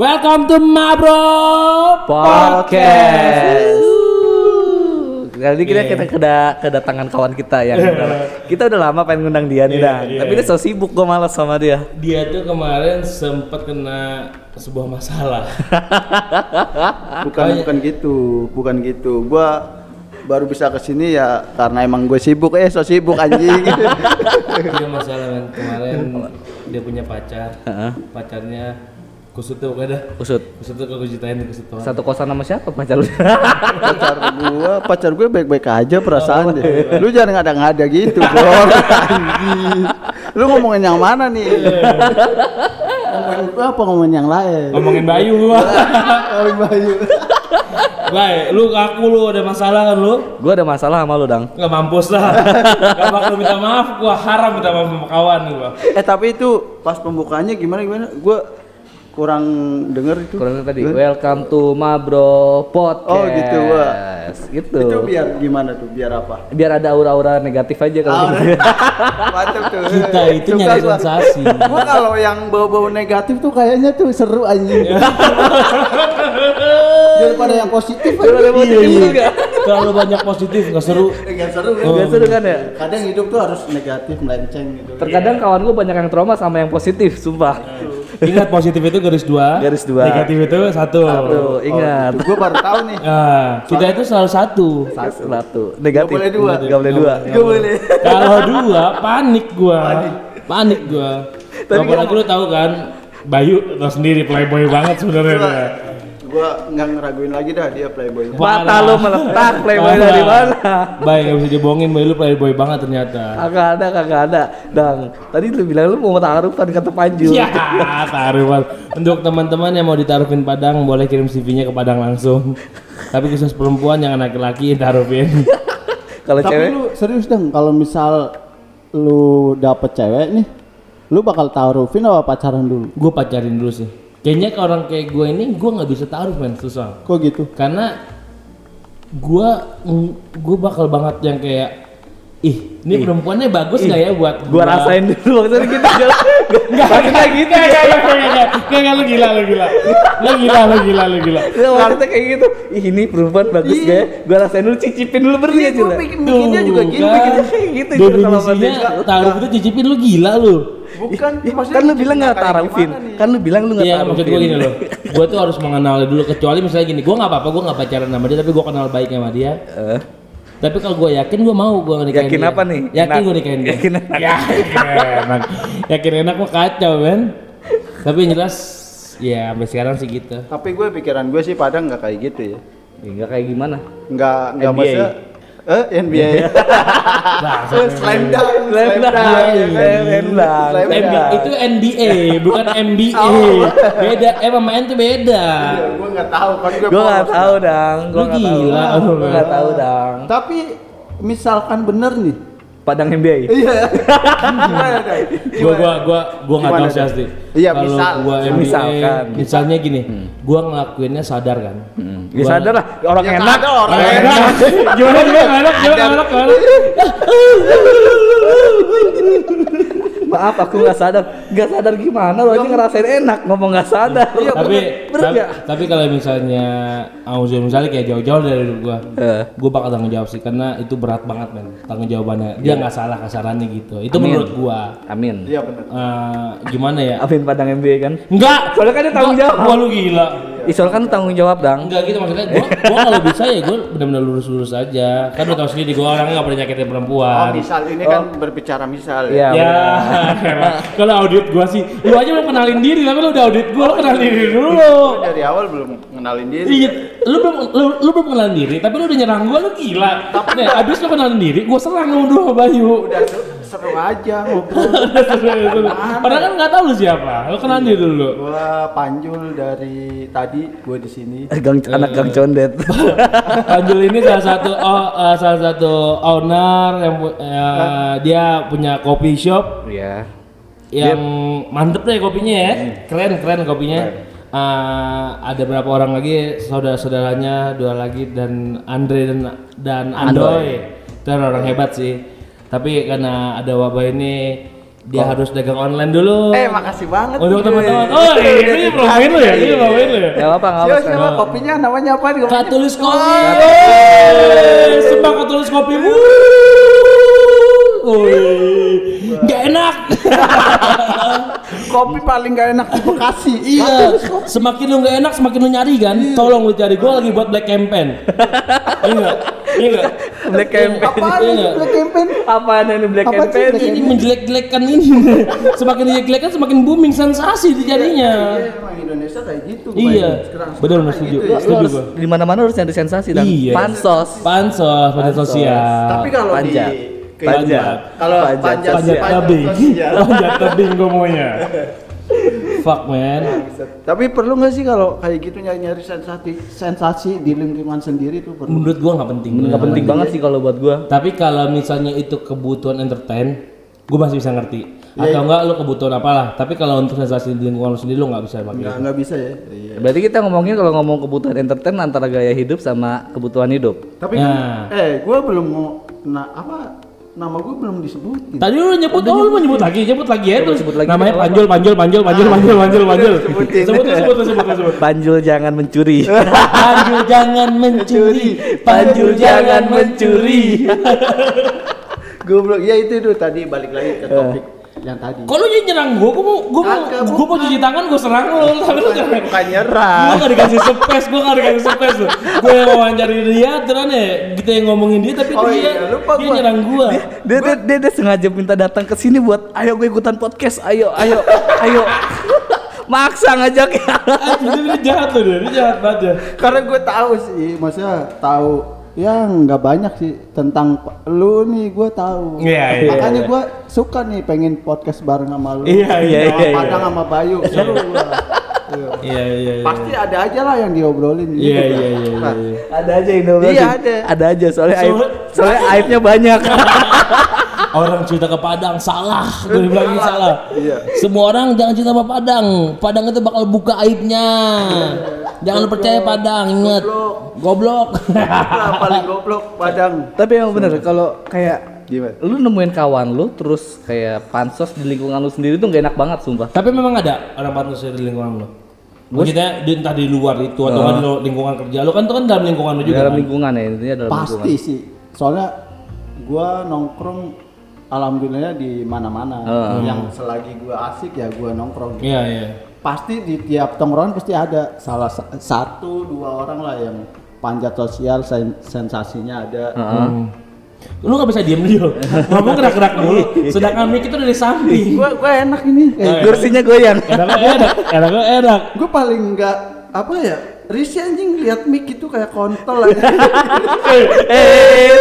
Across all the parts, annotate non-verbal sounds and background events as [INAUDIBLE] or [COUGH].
Welcome to Mabro Podcast. Kali ini kita Iya. kita keda- kedatangan kawan kita yang udah- kita udah lama pengen ngundang dia nih Iya, Dan. iya, Tapi iya. dia so sibuk gue malas sama dia. Dia tuh kemarin sempat kena sebuah masalah. [LAUGHS] bukan Oh, iya. bukan gitu bukan gitu gua baru bisa ke sini ya karena emang gue sibuk eh so sibuk anjing dia masalah kemarin dia punya pacar. Heeh. Pacarnya kusut tuh pokoknya dah. Usut. Kusut tuh kalau ceritain kusut tuh. Satu kosan sama siapa pacar lu? pacar gua pacar gue baik-baik aja perasaan deh lu jangan ngada-ngada gitu bro [LAUGHS] anjing lu ngomongin yang mana nih ngomongin gua apa ngomongin yang lain Ngomongin Bayu gua. [LAUGHS] oh Bayu Baik, lu ngaku lu ada masalah kan lu? gue ada masalah sama lu, Dang. Nggak mampus lah. Gak bakal minta maaf, gua haram minta maaf sama kawan gua. eh tapi itu pas pembukaannya gimana gimana gua kurang denger itu Kurang tadi. Welcome to Mabro Podcast. Oh, gitu, Wak. Gitu. itu biar gimana tuh biar apa Biar ada aura-aura negatif aja kalau gitu. [LAUGHS] Mantap tuh. Kita itu Suka nyari sensasi. Gua kalau yang bau-bau negatif tuh kayaknya tuh seru anjing. [LAUGHS] Daripada yang positif. Biar ada positif Iya, juga. Kalau banyak positif nggak seru. Enggak seru? Gak seru kan ya? Kadang hidup tuh harus negatif melenceng gitu. Terkadang kawan gue banyak yang trauma sama yang positif, sumpah. Ingat positif itu garis dua. Garis dua. Negatif itu satu. Tuh, ingat. Gue baru tahu nih. Nah, kita itu selalu satu. Satu, satu. Negatif. boleh dua. Gak boleh dua. Gak boleh. Kalau dua panik gua. Panik gua. Tapi Apalagi lu tahu kan Bayu tau sendiri playboy banget sebenarnya. Gua, gua nggak ngeraguin lagi dah dia playboynya. Mata lu meletak, playboy dari mana? Baik, gak bisa dibohongin, Bayu lu playboy banget ternyata. Kagak ada, kagak ada. Dang, tadi lu bilang lu mau taruhan kata Panju. Ya, taruhan. Untuk teman-teman yang mau ditaruhin Padang, boleh kirim CV-nya ke Padang langsung. Tapi khusus perempuan yang laki-laki taruhin. Kalau Tapi cewek, lu serius dong kalau misal lu dapet cewek nih, lu bakal taruhin apa pacaran dulu? gue pacarin dulu sih. Kayaknya ke orang kayak gue ini, gue nggak bisa taruh men, susah. Kok gitu? Karena gue gue bakal banget yang kayak ih ini perempuannya bagus nggak ya buat gua rasain dulu maksudnya gitu. [LAUGHS] nggak Maksudnya gitu. nggak nggak nggak nggak lu gila lu gila lu gila lu gila lu gila Ya, maksudnya kayak gitu. Ih, ini perempuan bagus Iya. gak ya? Gua rasain dulu, cicipin dulu berarti ya, Jul. Bikinnya juga gitu. bikinnya Kayak gitu definisinya taruh itu cicipin lu gila lu Bukan, Ih, maksudnya kan lu bilang nggak taruhin. Kan lu bilang lu nggak Iya taruhin. maksud gue gini loh Gue tuh harus mengenal dulu Kecuali misalnya gini Gue gak apa-apa Gue gak pacaran sama dia Tapi gue kenal baik sama dia Eh, Tapi kalau gue yakin gue mau gue nikahin Yakin dia. apa nih? Yakin Enak. gue nikahin dia Yakin enak. Yakin enak Yakin enak mah kacau men Tapi yang jelas Ya sampai sekarang sih gitu Tapi gue pikiran gue sih Padang nggak kayak gitu ya. ya nggak kayak gimana? Nggak nggak NBA. maksudnya eh NBA. [LAUGHS] Nah, Eh, Slam dunk, Slam dunk, slam dunk. NBA, itu NBA bukan [LAUGHS] Oh. beda eh pemain tuh beda Iya, gue nggak tahu kan gue. Gua nggak polos. tahu, Dang. Tahu. gila, Gua nggak tahu, Dang. Tapi misalkan bener nih. Padang NBA. Iya. [LAUGHS] Gua gua gua gua nggak tahu sih asli Iya, Kalau misal. gua NBA, Misalkan. misalnya gini gua ngelakuinnya sadar kan Hmm. Ya sadar lah, orang Ya enak. sadar, orang Orang enak. [LAUGHS] gimana gimana enak gimana enak Maaf, aku nggak sadar. Nggak sadar gimana? Lo aja ngerasain enak, ngomong nggak sadar. Iya, tapi bener tapi, tapi kalau misalnya Auzu misalnya kayak jauh-jauh dari hidup gua Eh. gua bakal tanggung jawab sih karena itu berat banget men tanggung jawabannya dia nggak salah kasarannya gitu itu Amin. menurut gua Amin. Iya bener. Eh, gimana ya Amin Padang NBA kan? enggak Soalnya kan dia tanggung Enggak, jawab. gua lu gila Ih, soalnya kan lu tanggung jawab, Dang. enggak gitu maksudnya gua gua kalau bisa ya gua benar-benar lurus-lurus aja kan lu tahu sendiri gua orangnya nggak pernah nyakitin Oh, perempuan misal ini kan berbicara misal Iya. ya. ya [LAUGHS] kalau audit gua sih lu aja mau kenalin diri tapi lu udah audit gua lu kenalin diri dulu Gue dari awal belum ngenalin diri. Iya, lu belum lu, lu belum kenalin diri, tapi lu udah nyerang gua, lu gila. Nih, abis lu kenalin diri, gua serang lu dua Bayu. Udah seru, aja [LAUGHS] ngobrol. Padahal kan nggak tahu lu siapa. Lu kenalin diri dulu. Gua Panjul dari tadi gue di sini. Gang, anak gang condet. [LAUGHS] Panjul ini salah satu oh, eh, salah satu owner yang eh, dia punya kopi shop Iya. yang mantep deh kopinya ya. Keren keren kopinya. Eh, ada berapa orang lagi saudara-saudaranya dua lagi dan Andre dan dan Andoy. Itu orang hebat sih. Tapi karena ada wabah ini dia harus dagang online dulu. Eh, makasih banget. Untuk teman-teman. Oh, ini promoin lu ya? Ini promoin lu ya? Gak apa nggak Siapa, apa. siapa kopinya namanya apa? Katulis kopi. Oh. Sembah katulis kopi. Wih, nggak enak. [LAUGHS] Kopi paling gak enak di Bekasi. Iya, semakin lu nggak enak, semakin lu nyari kan. Tolong lu cari. Gua lagi buat black campaign. Iya? Iya? Black campaign. Apaan Iya ini? Black Campaign? Apaan ini black Apa campaign? Ini menjelek-jelekkan ini. [LAUGHS] Semakin dijelek-jelekan, semakin booming sensasi jadinya. Iya, Indonesia kayak gitu. Iya, Sekarang- benar sekarang setuju. gitu ya. harus di mana-mana harus nyari sensasi dan Iya. pansos. Pansos, pansos sosial. Tapi kalau di Panjat. Kalau Panjat. panjat panjat panjat tebing, panjat tebing gue maunya. [LAUGHS] Fuck man. Tapi perlu nggak sih kalau kayak gitu nyari-nyari sensasi sensasi di lingkungan sendiri tuh perlu? Menurut gua nggak penting. Nggak penting banget sih kalau buat gua. Tapi kalau misalnya itu kebutuhan entertain, gue masih bisa ngerti. Iya, Atau enggak lu kebutuhan apalah. Tapi kalau untuk sensasi di lingkungan lu sendiri lu nggak bisa pakai. Nggak nggak bisa ya. Iya. Berarti kita ngomongin kalau ngomong kebutuhan entertain antara gaya hidup sama kebutuhan hidup. Tapi Nah. eh gue belum mau nah apa nama gue belum disebutin. Tadi lu nyebut, oh lu mau nyebut lagi, nyebut lagi ya itu. sebut lagi, Namanya Panjul, Panjul, Panjul, Panjul, Panjul, Panjul, Panjul. Sebutin. Sebut, sebut, sebut, sebut, sebut. [LAUGHS] Panjul jangan mencuri. Panjul jangan mencuri, Panjul jangan mencuri. [LAUGHS] Goblok. Ya itu itu tadi balik lagi ke topik yang tadi. Kok lu nyerang gua? Gua mau, gua mau, gua mau cuci tangan, gua serang lu. Tapi lu jangan. Bukan nyerah. Gua gak dikasih space, gua gak dikasih space lu. Gua yang wawancari dia, terus nih kita yang ngomongin dia, tapi Oh dia, iya, lupa dia gua. nyerang gua. dia, dia, dia, dia sengaja minta datang ke sini buat ayo gue ikutan podcast ayo ayo ayo [LAUGHS] maksa ngajak ya Anjir, dia jahat loh dia, dia jahat banget ya. Karena gue tahu sih, maksudnya tahu ya nggak banyak sih tentang lu nih gue tahu. Iya, iya, Makanya iya. gue suka nih pengen podcast bareng sama lu. Iya, iya, iya, iya. Padang sama Bayu seru gua. [LAUGHS] Iya. Iya, iya, iya. Pasti ada aja lah yang diobrolin gitu. Iya, kan. iya, iya, Nah, iya. ada aja Indo Iya, ada. ada aja soalnya aib Soalnya- [LAUGHS] aibnya banyak [LAUGHS] Orang cerita ke Padang salah, gue dibilangin salah. Iya. Semua orang jangan cerita sama Padang. Padang itu bakal buka aibnya. Jangan lu percaya Padang, inget. Goblok. Nah, paling goblok Padang. [LAUGHS] tapi emang bener kalau kayak Gimana? lu nemuin kawan lu terus kayak pansos di lingkungan lu sendiri tuh gak enak banget sumpah Tapi memang ada orang pantas di lingkungan lo. Maksudnya di, entah di luar itu atau di lo- lingkungan kerja lo kan itu kan dalam lingkungan lo juga. dalam kan? lingkungan ya intinya dalam Pasti lingkungan sih. Soalnya gua nongkrong alhamdulillah di mana-mana. Heeh. Yang selagi gua asik ya gua nongkrong. Iya iya. Pasti di tiap tongkrongan pasti ada salah sa- satu dua orang lah yang panjat sosial sen- sensasinya ada Hmm. Lu nggak bisa diem dia. [LAUGHS] Ngomong gerak-gerak dulu. Sedangkan mic itu dari samping. gua gua enak ini kayak kursinya goyang Enak enak, enak enak. gua paling enggak apa ya risih anjing lihat mic itu kayak kontol aja. [LAUGHS] Eh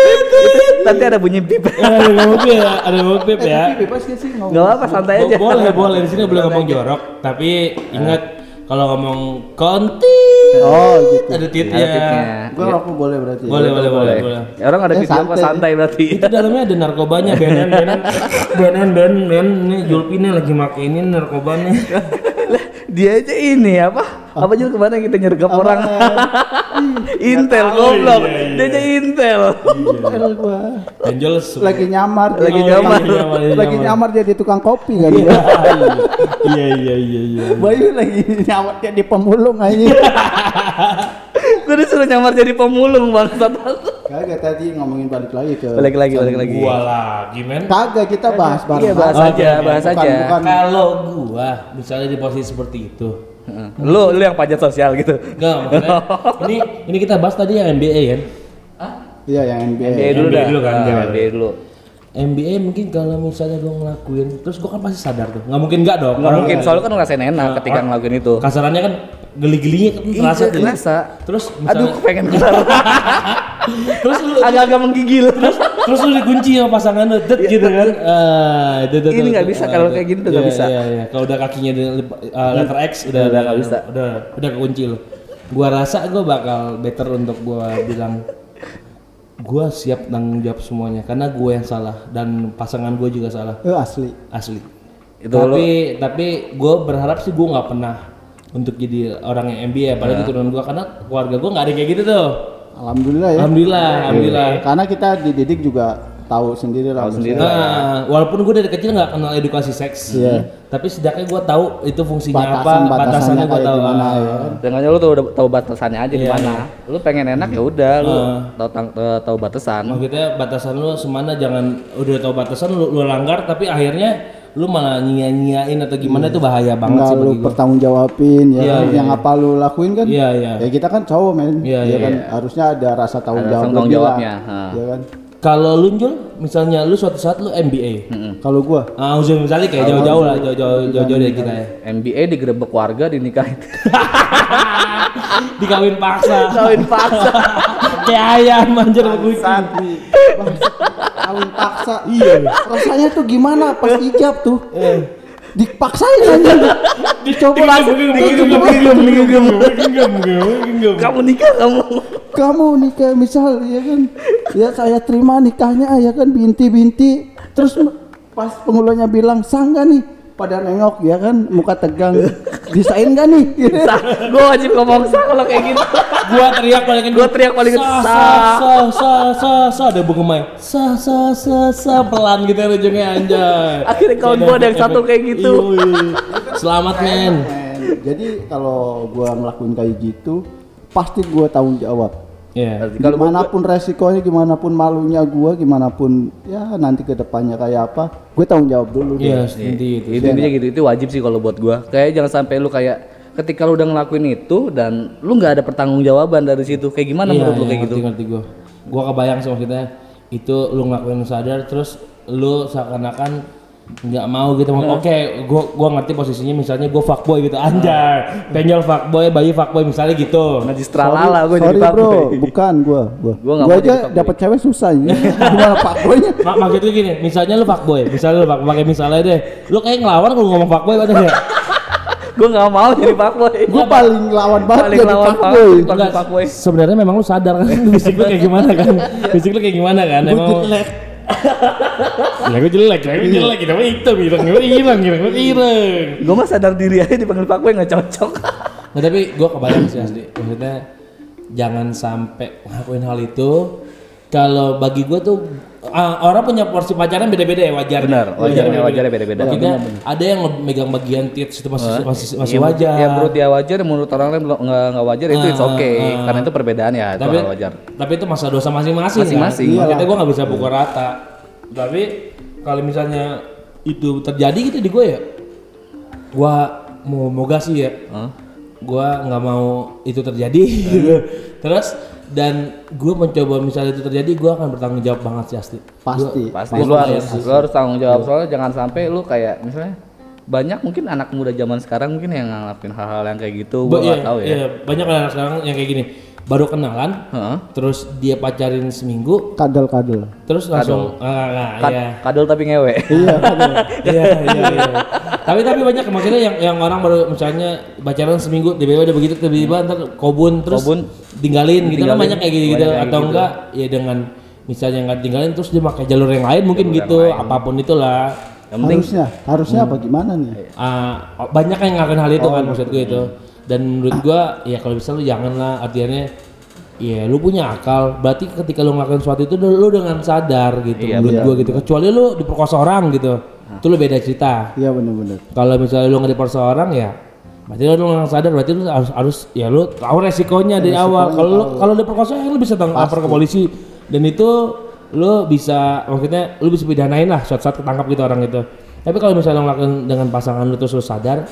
nanti ada bunyi bip. Eh, Ada pip ya, ada pip eh, ya. tapi bebas gak sih? Ngomong nggak apa santai aja. Bo- Boleh boleh. Di sini boleh ngomong jorok, tapi ingat kalau ngomong konti. Oh gitu. Ada titnya. Gua rokok boleh berarti. Ya? Boleh boleh boleh. boleh. Orang ada Eh, video apa santai. berarti? Itu dalamnya ada narkobanya, Benen, Benen, Benen, Benen, Benen, ini Julpinnya lagi make ini narkobanya. lah dia aja ini apa apa juga ke mana kita nyergap orang? [LAUGHS] Intel Oh, goblok. Iya, iya. dia aja intel. Padahal gua. Benjol lagi nyamar Lagi nyamar. Iya, iya, lagi nyamar. jadi tukang kopi kan? Iya dia iya iya iya iya. Bayu lagi nyamar jadi pemulung aja. [LAUGHS] Gue disuruh nyamar jadi pemulung bangsat kagak tadi ngomongin balik lagi ke balik lagi balik lagi. Gua lagi men. kagak kita bahas bareng. iya bahas Oh, aja bahas aja. Kalau gua misalnya di posisi seperti itu. [LAUGHS] lu lu yang pajak sosial gitu enggak maksudnya [LAUGHS] ini ini kita bahas tadi yang MBA kan. iya yang NBA, MBA dulu MBA dah dulu kan, Ah, jangan. MBA dulu MBA mungkin kalau misalnya gua ngelakuin, terus gua kan pasti sadar tuh. Nggak mungkin nggak dong. nggak mungkin soalnya kan ngerasain enak Nah, ketika ngelakuin itu Kasarannya kan geli-gelinya kan Iya, terasa tuh. kerasa. Terus aduh misalnya, pengen keluar [LAUGHS] terus lu agak-agak menggigil terus terus lu dikunci sama pasangan lu det gitu kan? Ah itu itu Ini nggak bisa, kalau kayak gini tuh nggak Iya, bisa. iya iya. Kalau udah kakinya di uh, letter X udah Udah nggak bisa. udah udah kekunci lu. Gua rasa gua bakal better untuk gua bilang gua siap tanggung jawab semuanya karena gua yang salah dan pasangan gua juga salah. Eh, asli. Asli. Itu tapi tapi gue berharap sih gue nggak pernah untuk jadi orang yang MBA apalagi turunan gue karena keluarga gue nggak ada kayak gitu tuh alhamdulillah ya alhamdulillah alhamdulillah karena kita dididik juga tahu sendiri lah. Tahu sendiri. Nah, walaupun gue dari kecil nggak kenal edukasi seks, Iya. tapi setidaknya gue tahu itu fungsinya apa, Batasan-batasannya batasannya gue tahu. gimana Ah. ya. Dengan lu tuh udah tahu batasannya aja di Iya, mana. Lu pengen enak ya udah lu Heeh. tahu eh, tahu batasan. Maksudnya batasan lu semana jangan udah tahu batasan lu, lu langgar tapi akhirnya lu malah nyia-nyiain atau gimana itu bahaya banget Enggak sih lu bertanggung jawabin ya kan? iya, yang iya. apa lu lakuin kan Iya, iya. ya kita kan cowok men Iya, ya iya, kan harusnya ada rasa tanggung Ada jawab tanggung jawabnya, ya kan Kalau lu Jul, misalnya lu suatu saat lu MBA. kalau gua Ah, udah misalnya kayak jauh-jauh lah, jauh-jauh jauh-jauh dari kita ya. MBA digerebek warga dinikahin. [LAUGHS] Dikawin paksa. Kawin paksa. [LAUGHS] kayak ayam anjir kucing. [LAUGHS] kawin paksa iya. Rasanya tuh gimana? Pas ijab tuh. Eh. dipaksain aja. Dicoba. Lagi Kamu nikah kamu. kamu nikah misal ya kan? Ya saya terima nikahnya ya kan? Binti-binti. Terus pas penghulunya bilang sangga nih pada nengok ya kan? Muka tegang. Bisain gak nih? Gue wajib ngomong sah kalau kayak gitu. Gua teriak paling Gua teriak paling sa kenceng, sa sa sa sa sa ada bungemai sa sa sa sa pelan gitu ya ujungnya anjay. Akhirnya kawan gua ada yang satu kayak gitu. Selamat men. Jadi kalau gua ngelakuin kayak gitu pasti gua tanggung jawab Iya. Kalau buat gimana pun resikonya gimana pun malunya gua gimana pun ya nanti ke depannya kayak apa gue tanggung jawab dulu. Iya, seperti itu. itu intinya gitu itu wajib sih kalau buat gua kayak jangan sampai lu kayak ketika lu udah ngelakuin itu dan lu nggak ada pertanggungjawaban dari situ kayak gimana Iya, menurut lu iya, kayak gitu ngerti, ngerti gua. Gua kebayang sih maksudnya itu lu ngelakuin sadar terus lu seakan-akan nggak mau gitu oke gua gua ngerti posisinya misalnya gua fuckboy gitu anjay penjol fuckboy bayi fuckboy misalnya gitu najis tralala gua jadi Sorry bro, fuckboy. bukan gua. Gua, Gua gua mau aja jadi fuckboy. dapat cewek susah ini. [LAUGHS] Gimana pak boynya? Mak maksudnya gini, misalnya lu fuckboy, misalnya lu fuck- pakai misalnya deh, lu kayak ngelawan kalau ngomong fuckboy ada ya? [LAUGHS] gua nggak mau jadi fuckboy Gua paling lawan banget Paling jadi lawan pak banget. boy. Paling Enggak, fuckboy. sebenarnya memang lu sadar kan [LAUGHS] fisik lu kayak gimana kan? Fisik lu kayak gimana kan? Gua Emang jelek. Ya gue jelek, ya gue jelek, kita mah hitam, ireng, gue ireng, ireng, gue ireng. gua mah sadar diri aja dipanggil fuckboy nggak cocok [LAUGHS] Nah tapi gue kebayang sih asli, maksudnya jangan sampai ngelakuin hal itu. Kalau bagi gue tuh ah, orang punya porsi pacaran beda-beda ya wajar. Benar, wajarnya- wajarnya beda-beda. Maksudnya ada yang megang bagian tits itu masih masih masih Iya, wajar. ya menurut dia wajar menurut orang lain nggak nggak wajar itu it's Ah, okay ah. karena itu perbedaan ya itu tapi hal wajar tapi itu masa dosa masing-masing Masing-masing. kan? Makanya gue nggak bisa pukul rata tapi kalau misalnya itu terjadi gitu di gue ya gue mau moga sih ya Hah? gue nggak mau itu terjadi [LAUGHS] terus dan gue mencoba misalnya itu terjadi gue akan bertanggung jawab banget sih asli Pasti. pasti Gua lu kebayang harus lu harus tanggung jawab soalnya jangan sampai lu kayak misalnya banyak mungkin anak muda zaman sekarang mungkin yang ngelakuin hal-hal yang kayak gitu nggak iya, tahu ya iya, banyak anak sekarang yang kayak gini baru kenalan Heeh. terus dia pacarin seminggu Kadal-kadal. terus langsung ah, ah, Kad- iya. kadal tapi ngewe Iya, kadal. [LAUGHS] iya iya iya tapi tapi banyak maksudnya yang yang orang baru misalnya pacaran seminggu tiba-tiba udah begitu tiba-tiba ntar kobun terus Kobun. tinggalin gitu kan Tinggalin. banyak kayak gitu, gitu. Atau gitu. enggak ya dengan misalnya nggak tinggalin terus dia pakai jalur yang lain mungkin gitu apa pun itulah yang penting Harusnya, harusnya apa gimana nih? Ah, banyak yang ngelakuin hal itu kan maksud gue itu dan menurut gua ya kalau bisa lu jangan lah artinya ya lu punya akal berarti ketika lu ngelakuin sesuatu itu lu dengan sadar gitu Iya, menurut benar. gua gitu kecuali lu diperkosa orang gitu itu lu beda cerita. Iya bener-bener. kalau misalnya lu nggak diperkosa orang ya berarti lu nggak sadar berarti lu harus harus ya lu tahu resikonya dari awal. Kalau lu kalau diperkosa ya lu bisa tang- lapor ke polisi. Dan itu lu bisa maksudnya lu bisa pidanain lah saat saat ketangkap gitu orang itu. Tapi kalau misalnya lu ngelakuin dengan pasangan lu terus lu sadar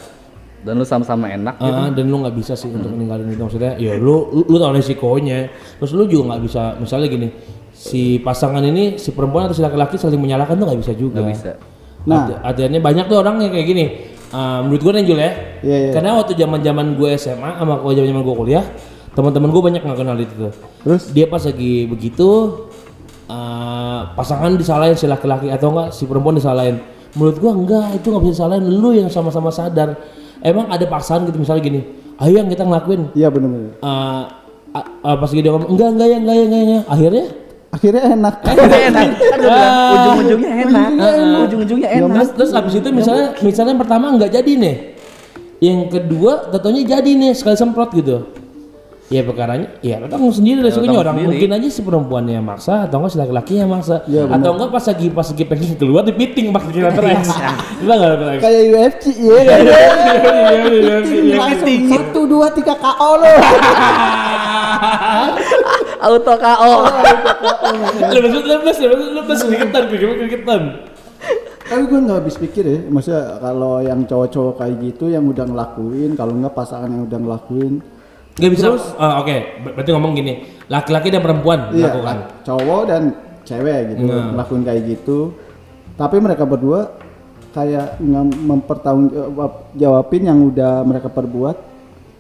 dan lu sama-sama enak gitu. Ah, dan lu nggak bisa sih untuk ninggalin itu. Maksudnya ya lu lu, lu tahu resikonya. Terus lu juga nggak bisa misalnya gini si pasangan ini si perempuan atau si laki-laki saling menyalahkan tuh nggak bisa juga. Nggak bisa Nah. Arti- artinya banyak tuh orang yang kayak gini Ah, menurut gue Nenjul ya Iya, iya. karena waktu zaman zaman gue SMA sama gue zaman zaman gue kuliah teman-teman gue banyak nggak kenal itu tuh Terus? dia pas lagi begitu ah, pasangan disalahin si laki-laki atau enggak si perempuan disalahin menurut gua enggak itu nggak bisa disalahin lu yang sama-sama sadar emang ada paksaan gitu misalnya gini ayo yang kita ngelakuin Iya bener-bener. Ah, ah, ah, pas lagi dia ngomong enggak enggak ya enggak ya enggak ya akhirnya Akhirnya enak. enak [LAUGHS] kan Ah. ujung-ujungnya enak ujung-ujungnya enak terus terus abis itu misalnya misalnya yang pertama nggak jadi nih yang kedua tentunya jadi nih sekali semprot gitu Ya perkaranya, ya lo tanggung sendiri resikonya tanggung orang sendiri. mungkin aja si perempuan yang maksa atau enggak si laki-laki yang maksa Iya, benar. atau enggak pas lagi pas lagi pengen keluar dipiting pas kira X. Gila enggak Letter X? Kayak UFC ya. Iya, Langsung satu dua tiga KO lo. [LAUGHS] Auto KO. Lepas itu lepas lepas lepas keringetan keringetan. Tapi gue nggak habis pikir ya, maksudnya kalau yang cowok-cowok kayak gitu yang udah ngelakuin, kalau nggak pasangan yang udah ngelakuin, Gak bisa. Ah, Oke, ber- berarti ngomong gini, laki-laki dan perempuan iya, melakukan. cowok dan cewek gitu Nah. ngelakuin kayak gitu. Tapi mereka berdua kayak nge- mempertanggungjawabin yang udah mereka perbuat,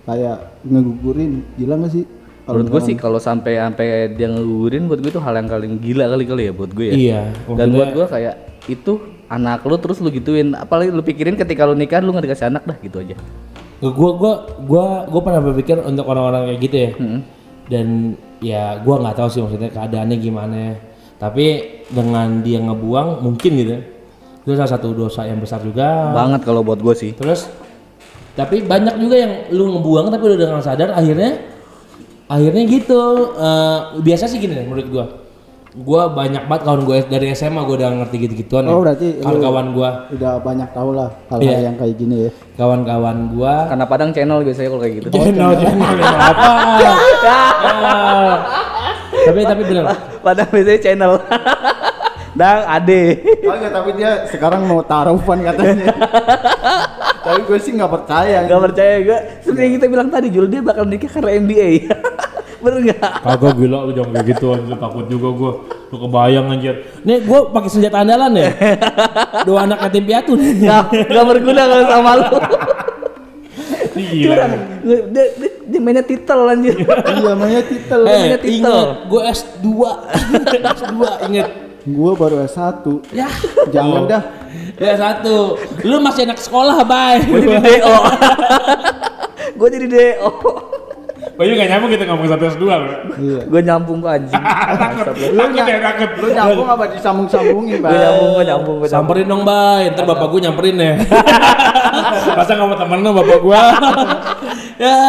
kayak ngegugurin, gila nggak sih? Menurut gue sih kalau sampai sampai dia ngegugurin buat gue itu hal yang paling gila kali kali ya buat gue ya. Iya. Dan buat gue kayak itu anak lu terus lu gituin apalagi lu pikirin ketika lu nikah lu nggak dikasih anak dah gitu aja. Gua gua gua gua pernah berpikir untuk orang-orang kayak gitu ya. Hmm. Dan ya gua nggak tahu sih maksudnya keadaannya gimana. Tapi dengan dia ngebuang mungkin gitu. Itu salah satu dosa yang besar juga. Banget kalau buat gue sih. Terus tapi banyak juga yang lu ngebuang tapi udah dengan sadar akhirnya akhirnya gitu. eh, biasa sih gini deh menurut gua. Gua banyak banget kawan gue dari SMA gua udah ngerti gitu-gituan ya. Oh, berarti lu- kawan-kawan gua, udah banyak tahu lah hal-hal Iya. yang kayak gini ya. kawan-kawan gua Karena Padang channel biasanya kalau kayak gitu. Channel, channel, channel apa? Ah. [LAUGHS] tapi tapi bener. Padang biasanya channel. [LAUGHS] Dang ade. Kagak, tapi dia sekarang mau taruhan katanya. [LAUGHS] tapi gue sih nggak percaya. Gak percaya gue. Seperti yang kita bilang tadi Jul dia bakal nikah karena NBA. [LAUGHS] Bener nggak? Kagak gila lu jangan kayak gitu anjir takut juga gua. Lu kebayang anjir. Nih gua pakai senjata andalan ya. Dua anak yatim piatu nih. Gak, gak berguna kalau sama lu. Gila. Dia, dia, dia mainnya titel anjir. iya, namanya titel. Eh, namanya titel. gua S2. S2 inget. Gue baru S1. Ya. Jangan dah. Ya satu. Lu masih anak sekolah, Bay. Gue jadi DO. [LAUGHS] Gue jadi DO. Bayu gak nyambung gitu ngomong satu S2 [LAUGHS] lu. Iya. Gue nyambung ke anjing. Lu ya takut. Lu nyambung apa disambung-sambungin, Pak? Gue nyambung, gue nyambung, gue nyambung. Samperin dong, Bay. Ntar bapak gua nyamperin ya. [LAUGHS] Masa gak mau temen lu bapak gua? ya,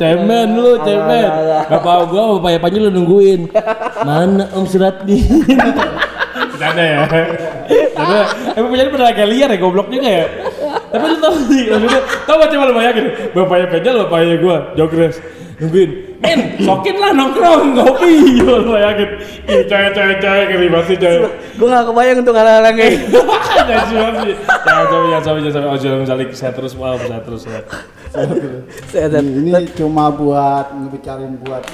cemen lu, cemen. Bapak gua, bapak Panji lu nungguin. Mana Om Suratdi? Bercanda ya. Karena emang punya pernah agak liar ya, goblok juga ya. Tapi lu tau sih, maksudnya, tau gak coba lu bayangin, bapaknya Penjal, bapaknya gua, jogres, nungguin, men, sokin lah nongkrong, ngopi, lu bayangin, ih coy coy coy, ngeri banget sih coy. Gue gak kebayang untuk hal-hal yang kayak gitu. [LAUGHS] Jangan sih, jangan sampai, jangan sampai, jangan sampai, oh jangan sampai, saya terus, maaf, saya terus, ya. Saya- saya- Ini cuma buat ngebicarain buat.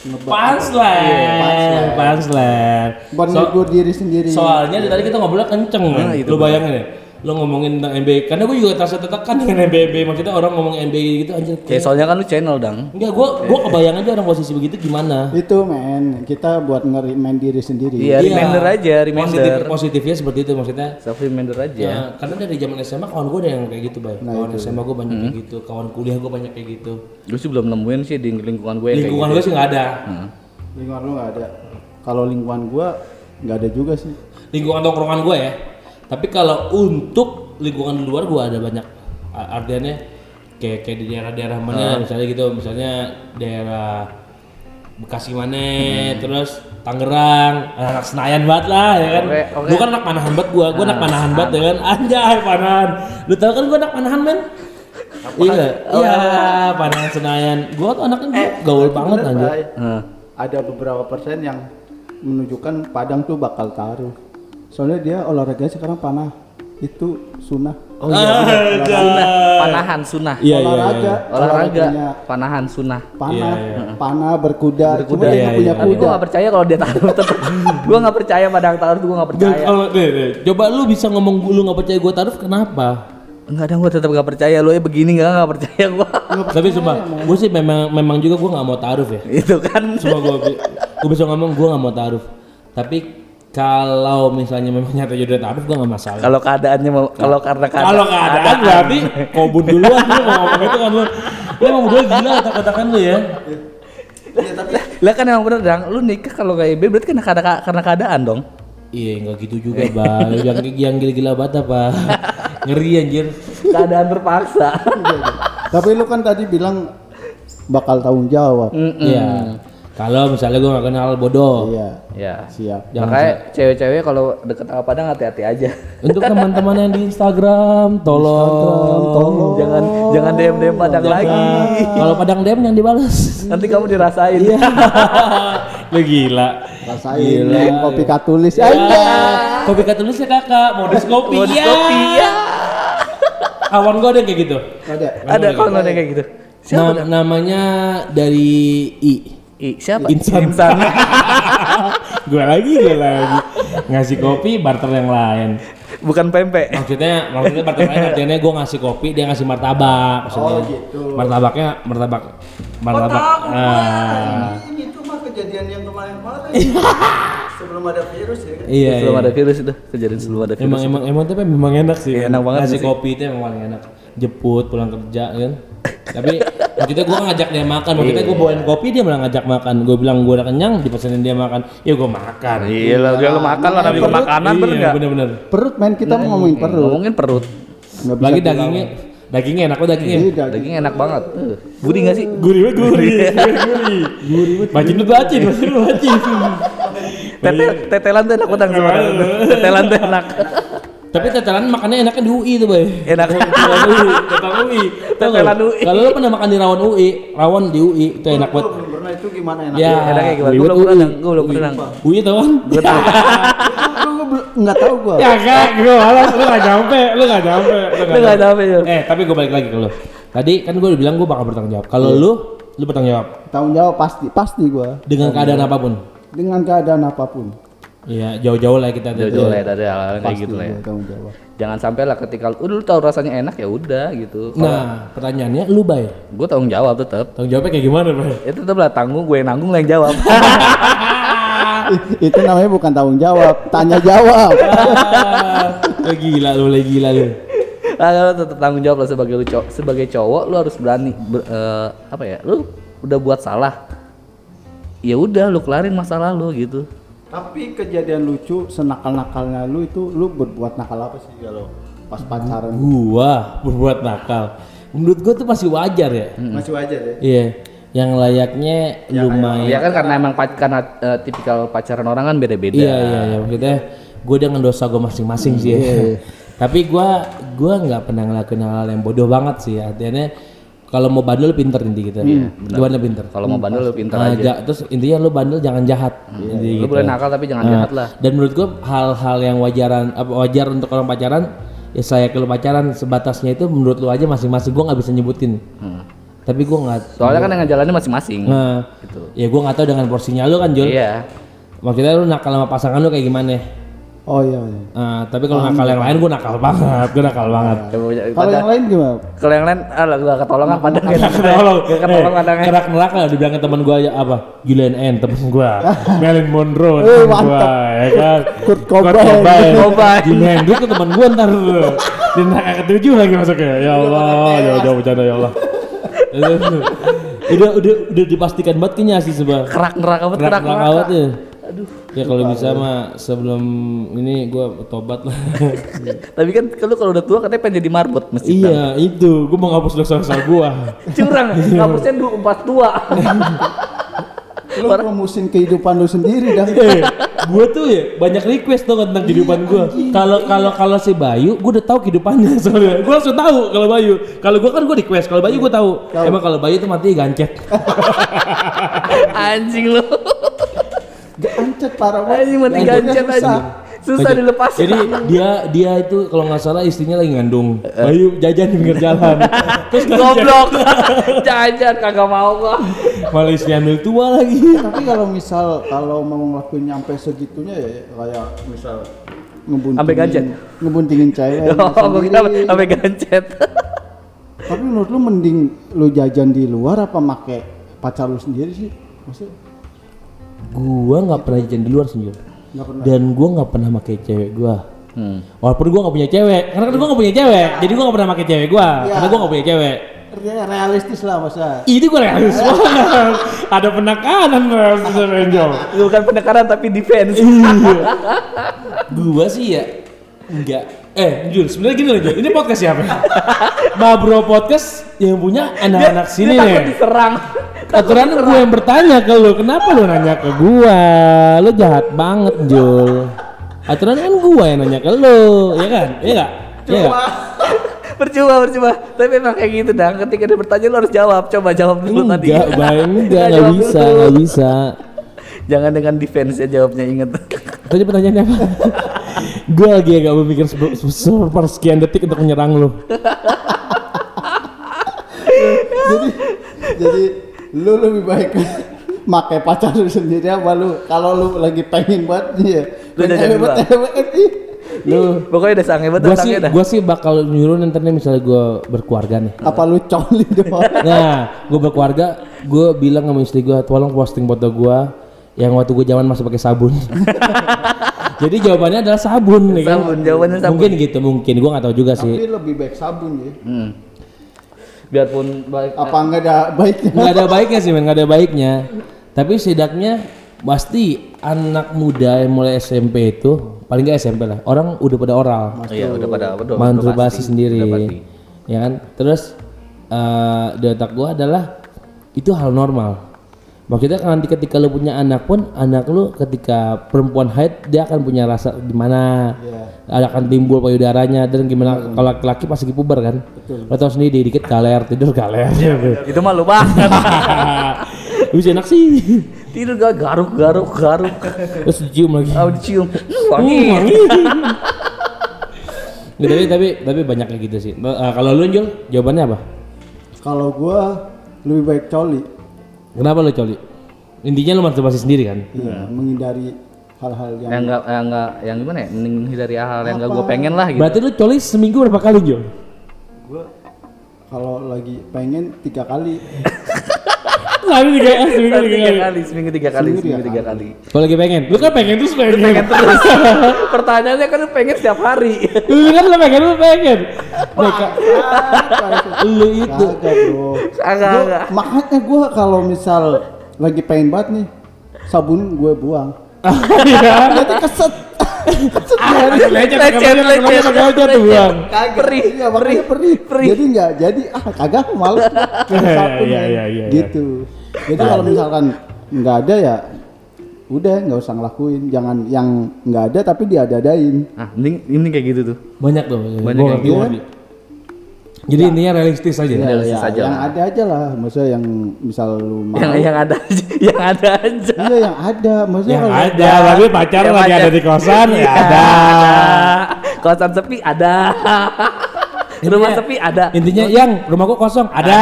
Punchline, punchline. Buat So- diri sendiri. Soalnya dari tadi kita ngobrolnya kenceng, Nah, itu lu bayangin ya. Lu ngomongin tentang NBA, karena gue juga terasa tertekan dengan NBA, maksudnya orang ngomong NBA gitu anjir. Kayak soalnya kan lu channel dang. Enggak, gua gua kebayang aja orang posisi begitu gimana. Itu men, kita buat ngerimain diri sendiri. Iya, reminder aja, reminder. Positif, positifnya seperti itu maksudnya. Self reminder aja. Ya, karena dari zaman SMA kawan gue ada yang kayak gitu, Bay. Nah, kawan SMA gue banyak kayak gitu, kawan kuliah gue banyak kayak gitu. Gue sih belum nemuin sih di lingkungan gue Lingkungan gitu. gue sih nggak ada. Hmm. Lingkungan lu nggak ada. Kalau lingkungan gua nggak ada juga sih. Lingkungan tongkrongan gue ya. Tapi kalau untuk lingkungan luar gue ada banyak. Artinya kayak kayak di daerah-daerah mana misalnya gitu, misalnya daerah Bekasi mana, terus Tangerang, anak Senayan banget lah ya kan. Oke, oke. Lu kan anak panahan banget gua, gua anak panahan banget ya kan. Anjay panahan. Lu tau kan gua anak panahan men? Iya, iya, panahan Senayan. Gua tuh anaknya gaul banget anjir. Ada beberapa persen yang menunjukkan Padang tuh bakal taruh. Soalnya dia olahraga sekarang panah. Itu sunnah. Oh iya, bener. Sunah, panahan sunah. Iya, iya, olahraga, iya. Olahraga, olahraganya panahan sunah. panah, Iya, iya. panah berkuda. Berkuda, Cuma iya, nggak punya iya. Tapi gue kuda. gak percaya kalau dia taruh tetep. [LAUGHS] gue gak percaya padang taruh tuh gue gak percaya. kalau coba lu bisa ngomong lu nggak percaya gua taruh kenapa? Enggak ada gue tetap gak percaya lu ya begini gak gak percaya gue. Tapi sumpah, gue sih memang memang juga gua nggak mau taruh ya. Itu kan. Cuma gue gue bisa ngomong gue nggak mau taruh. Tapi kalau misalnya memang nyata jodoh taruh gue nggak masalah. Kalau keadaannya mau kalau karena keadaan. Kalau keadaan berarti kobun duluan lu mau ngomong itu kan lu. Lu emang berdua gila kata-katakan lu ya. Lah kan emang bener dang, lu nikah kalau kayak B berarti kan karena karena keadaan dong. Iya nggak gitu juga bang. yang yang gila-gila banget apa? Ngeri anjir. Keadaan terpaksa. Tapi lu kan tadi bilang bakal tanggung jawab. Iya. Kalau misalnya gue gak kenal bodoh. Iya, Ya. siap. Jangan Makanya cewek-cewek kalau deket sama Padang hati-hati aja. Untuk teman-teman yang di Instagram, tolong, tolong. jangan jangan DM DM Padang lagi. Kalau padang dem yang dibales. Nanti kamu dirasain. Iya. [LAUGHS] Lu gila. Rasain Gila. yang kopi katulis Ya, aja. kopi katulisnya kakak, modus kopi Modus ya. kopi, ya. Kawan gue ada kayak gitu. Ada. Ada kalau ada kayak gitu. Siapa? Nam- namanya dari I. Ih, siapa? Insan. [LAUGHS] gue lagi, gue lagi. Ngasih kopi, barter yang lain. Bukan pempek. Maksudnya, maksudnya barter lain artinya gue ngasih kopi, dia ngasih martabak. Maksudnya. Oh, gitu. Martabaknya, martabak, martabak. ah. Ini tuh mah kejadian yang kemarin-kemarin. [LAUGHS] Sebelum ada virus ya kan. Iya, sebelum iya. ada virus itu kejadian sebelum ada virus. Emang emang emang tapi memang enak sih. Iya, enak banget Ngasih sih. kopi itu emang paling enak. Jemput pulang kerja kan. Tapi maksudnya gue ngajak dia makan, maksudnya gue bawain kopi dia malah ngajak makan. Gue bilang gue udah kenyang, dipesenin dia makan. Ya gue makan. Iya lah, dia lu makan lah namanya makanan bener iya, bener-bener. Perut main kita mau ngomongin perut. Ngomongin perut. Lagi dagingnya, dagingnya enak kok dagingnya. Iya, daging. Daging enak banget. Eh, Gurih enggak sih? Gurih banget gurih, gurih. Gurih banget. [LAUGHS] Bacin lu bacin, bacin lu bacin. Tetel, tetelan tuh enak banget sebenarnya. Tetelan tuh enak. Tapi tetelan makannya enaknya di UI tuh, Boy. Enak. Tetelan UI, tetelan UI. Tetelan UI. Kalau lu pernah makan di rawon UI, rawon di UI itu enak Gua banget. belum pernah itu gimana enak. Ya, Enaknya gimana? Gue ribet belum UI. pernah, gue belum pernah. UI tau kan? Gue tahu. [LAUGHS] Gua belum- nggak tahu gua. Ya kak, gue malas, lu gak nyampe, lu gak nyampe. Lu nggak tahu ya. Eh, tapi gue balik lagi ke lu. Tadi kan gue udah bilang gue bakal bertanggung jawab. Kalau lu, lu bertanggung jawab Tanggung jawab pasti, pasti gua. dengan keadaan apa pun. Dengan keadaan apa pun. Iya, jauh-jauh lah kita. Jauh-jauh lah ya, dari hal-hal kayak gitu lah ya. Jangan sampai lah ketika lu, lu tahu rasanya enak ya udah gitu. Nah, pertanyaannya lu bay. Gue tanggung jawab tetap. Tanggung jawabnya kayak gimana, bay? Ya tetap lah tanggung gue yang nanggung lah yang jawab. [LAUGHS] Itu namanya bukan tanggung jawab, tanya jawab. [LAUGHS] Lu gila lu, lu gila lu. Ah, lu tetap tanggung jawab lah sebagai lu cowok, sebagai cowok lu harus berani ber- eh, apa ya? Lu udah buat salah. Ya udah lu kelarin masalah lu gitu. Tapi kejadian lucu senakal-nakalnya lu itu lu berbuat nakal apa sih kalau pas pacaran? Gua berbuat nakal. Menurut gua tuh masih wajar ya. Masih wajar ya. Iya. Yang layaknya lumayan. Ya kan karena emang pac- karena eh, tipikal pacaran orang kan beda-beda. Iya iya iya maksudnya gue dengan dosa gue masing-masing sih ya. [LAUGHS] Tapi gue gua nggak pernah ngelakuin hal yang bodoh banget sih. Artinya kalau mau bandel pinter inti gitu. Lu bandel pinter. Kalau mau bandel lu pintar Nah, aja. ja- terus intinya lu bandel jangan jahat. Inti Lu gitu. boleh nakal tapi jangan Nah, jahat lah. Dan menurut gue hal-hal yang wajaran apa wajar untuk orang pacaran ya saya kalau pacaran sebatasnya itu menurut lu aja masing-masing gue nggak bisa nyebutin. Hmm. Tapi gue nggak. Soalnya kan yang ngejalanin masing-masing. Nah, Gitu. ya gue nggak tahu dengan porsinya lu kan Jul. Iya. Maksudnya lu nakal sama pasangan lu kayak gimana? Oh iya. iya. Nah, tapi kalau nakal yang lain gue nakal banget, gue nakal banget. Kalau yang lain gimana? Kalau yang lain, ah gak ketolongan padang ya. Tolong, Gak ketolong eh, padangnya. kerak neraka dibilangin teman gue aja apa? Gillian N temen gue, [LAUGHS] Marilyn Monroe Eh, temen gue, mantap. ya kan? Kurt Cobain. Cobain. Jimi Hendrix tuh temen gue ntar di neraka ketujuh lagi masuknya. Ya Allah, jauh jauh bercanda ya Allah. [LAUGHS] udah udah udah dipastikan banget kayaknya sih sebab Kerak neraka banget, kerak neraka neraka. banget ya. Ya kalau bisa mah sebelum ini gue tobat lah. [LAUGHS] Tapi kan kalau kalau udah tua katanya pengen jadi marbot masjid. iya itu, gue mau ngapus dosa-dosa gue. [LAUGHS] Curang, [LAUGHS] ngapusnya dulu empat tua. Lu promosiin kehidupan lu sendiri dah. eh, gue tuh ya banyak request tuh tentang kehidupan gue. Kalau kalau kalau si Bayu, gue udah tahu kehidupannya soalnya. Gue langsung tahu kalau Bayu. Kalau gue kan gue request, kalau Bayu gue tahu. Emang kalau Bayu tuh mati gancet. Anjing lu. Gancet parah banget. Anjing mati Gancetnya gancet susah. anjing. Susah dilepas. Jadi dia dia itu kalau nggak salah istrinya lagi ngandung. Bayu jajan di pinggir jalan. Terus gancet. Goblok. [LAUGHS] Jajan kagak mau gua. Malah istri ambil tua lagi. Tapi kalau misal kalau mau ngelakuin nyampe segitunya ya kayak misal ngebuntingin Sampai gancet? ngebuntingin cewek [LAUGHS] Oh, gua kira sampai gancet. Tapi menurut lu mending lu jajan di luar apa make pacar lu sendiri sih? Maksudnya Gua nggak pernah jajan di luar pernah. Dan gua nggak pernah pakai cewek gua. Hmm. Walaupun gua nggak punya cewek, karena kan gua nggak punya cewek, jadi gua nggak pernah pakai cewek gua, Iya. karena gua nggak punya cewek. Ya, realistis lah masa. Ini gue realis banget. Ada penekanan realis Angel. Bukan pendekaran tapi defense. Iya. Gua sih ya enggak. Eh, Jul, sebenarnya gini loh. Ini podcast siapa? [LAUGHS] Ma Bro Podcast yang punya anak-anak sini Dia takut nih. diserang. Aturan gue yang bertanya ke lu kenapa lu nanya ke gua? Lu jahat banget Jul. Aturan kan gua yang nanya ke lu ya kan? Iya gak iya gak [LAUGHS] percuma percuma. Tapi emang kayak gitu dah ketika dia bertanya lu harus jawab. Coba jawab dulu tadi. Enggak bang [LAUGHS] enggak Nggak, bisa nggak bisa. Jangan dengan defense ya jawabnya inget [LAUGHS] tadi pertanyaannya apa? Gue lagi agak berpikir se- se- sepersekian detik untuk menyerang lu. Jadi jadi lu lebih baik [LAUGHS] pakai pacar lu sendiri apa lu? Kalau lu lagi pengen buat iya. Lu dua. cewek, ih. lu pokoknya udah sange banget gue sange sih dah. gue sih bakal nyuruh nanti misalnya gue berkeluarga nih. Apa lu coli doang [LAUGHS] nah gue berkeluarga gue bilang sama istri gue tolong posting foto gue yang waktu gue zaman masih pakai sabun. [LAUGHS] Jadi jawabannya adalah sabun nih kan? Sabun, jawabannya sabun. mungkin gitu mungkin. Gue nggak tahu juga tapi sih lebih baik sabun ya. Hmm. Biarpun baik apa enggak ada baiknya? Nggak ada baiknya sih men nggak ada baiknya. Tapi setidaknya pasti anak muda yang mulai SMP itu paling nggak SMP lah orang udah pada oral. Iya udah pada udah masturbasi sendiri udah pasti. ya kan? Terus eh di otak gua adalah itu hal normal maksudnya kan nanti ketika lu punya anak pun anak lu ketika perempuan haid dia akan punya rasa gimana Iya. akan timbul payudaranya dan gimana kalau laki-laki pasti puber kan lo tau sendiri dikit galer tidur galer. [LAUGHS] Itu mah lu banget bisa [LAUGHS] enak sih. Tidur gak garuk garuk garuk. Terus dicium lagi. Oh dicium. Hmm, wangi. wangi. [LAUGHS] Nggak, tapi tapi tapi banyak kayak gitu sih. Eh, kalau lu Jul, jawabannya apa? kalau gua lebih baik coli Kenapa lu coli? Intinya lu masturbasi sendiri kan? iya menghindari hal-hal yang yang enggak yang enggak yang gimana ya menghindari hal yang enggak gue pengen lah gitu Berarti lu coli seminggu berapa kali Jul? gua kalau lagi pengen tiga kali [LAUGHS] Sekali tiga kali, seminggu Seminggu tiga kali. seminggu tiga kali Seminggu seminggu tiga kali Kalau lagi pengen, lu kan pengen terus pengen. pengen terus [LAUGHS] pertanyaannya kan lu pengen setiap hari [LAUGHS] Lu kan lu pengen, lu pengen. Lu itu. Kagak bro makanya gua kalau misal lagi pengen banget nih sabun gue buang [LAUGHS] Iya. nanti keset. Lecet, lecet lecet, lecet lecet, lecet tuh bang. perih Iya, makanya perih. perih. Jadi nggak jadi ah kagak sabun [LAUGHS] Iya, ya. iya, iya, iya. gitu. Jadi kalau misalkan nggak ada ya udah nggak usah ngelakuin. Jangan yang nggak ada tapi diada-adain. ah mending mending kayak gitu tuh Banyak tuh. Banyak Gua yang Jadi intinya realistis aja. Ya, Realistis ya, aja yang lah. ada aja lah. Maksudnya yang misal lu [LAUGHS] mau. yang yang ada aja [LAUGHS] yang ada aja Iya yang ada. Maksudnya Yang kalau ada, tapi pacar Yang lagi pacar. ada di kosan [LAUGHS] ya Iya, ada. kosan sepi ada rumah sepi ada Intinya yang rumahku kosong ada.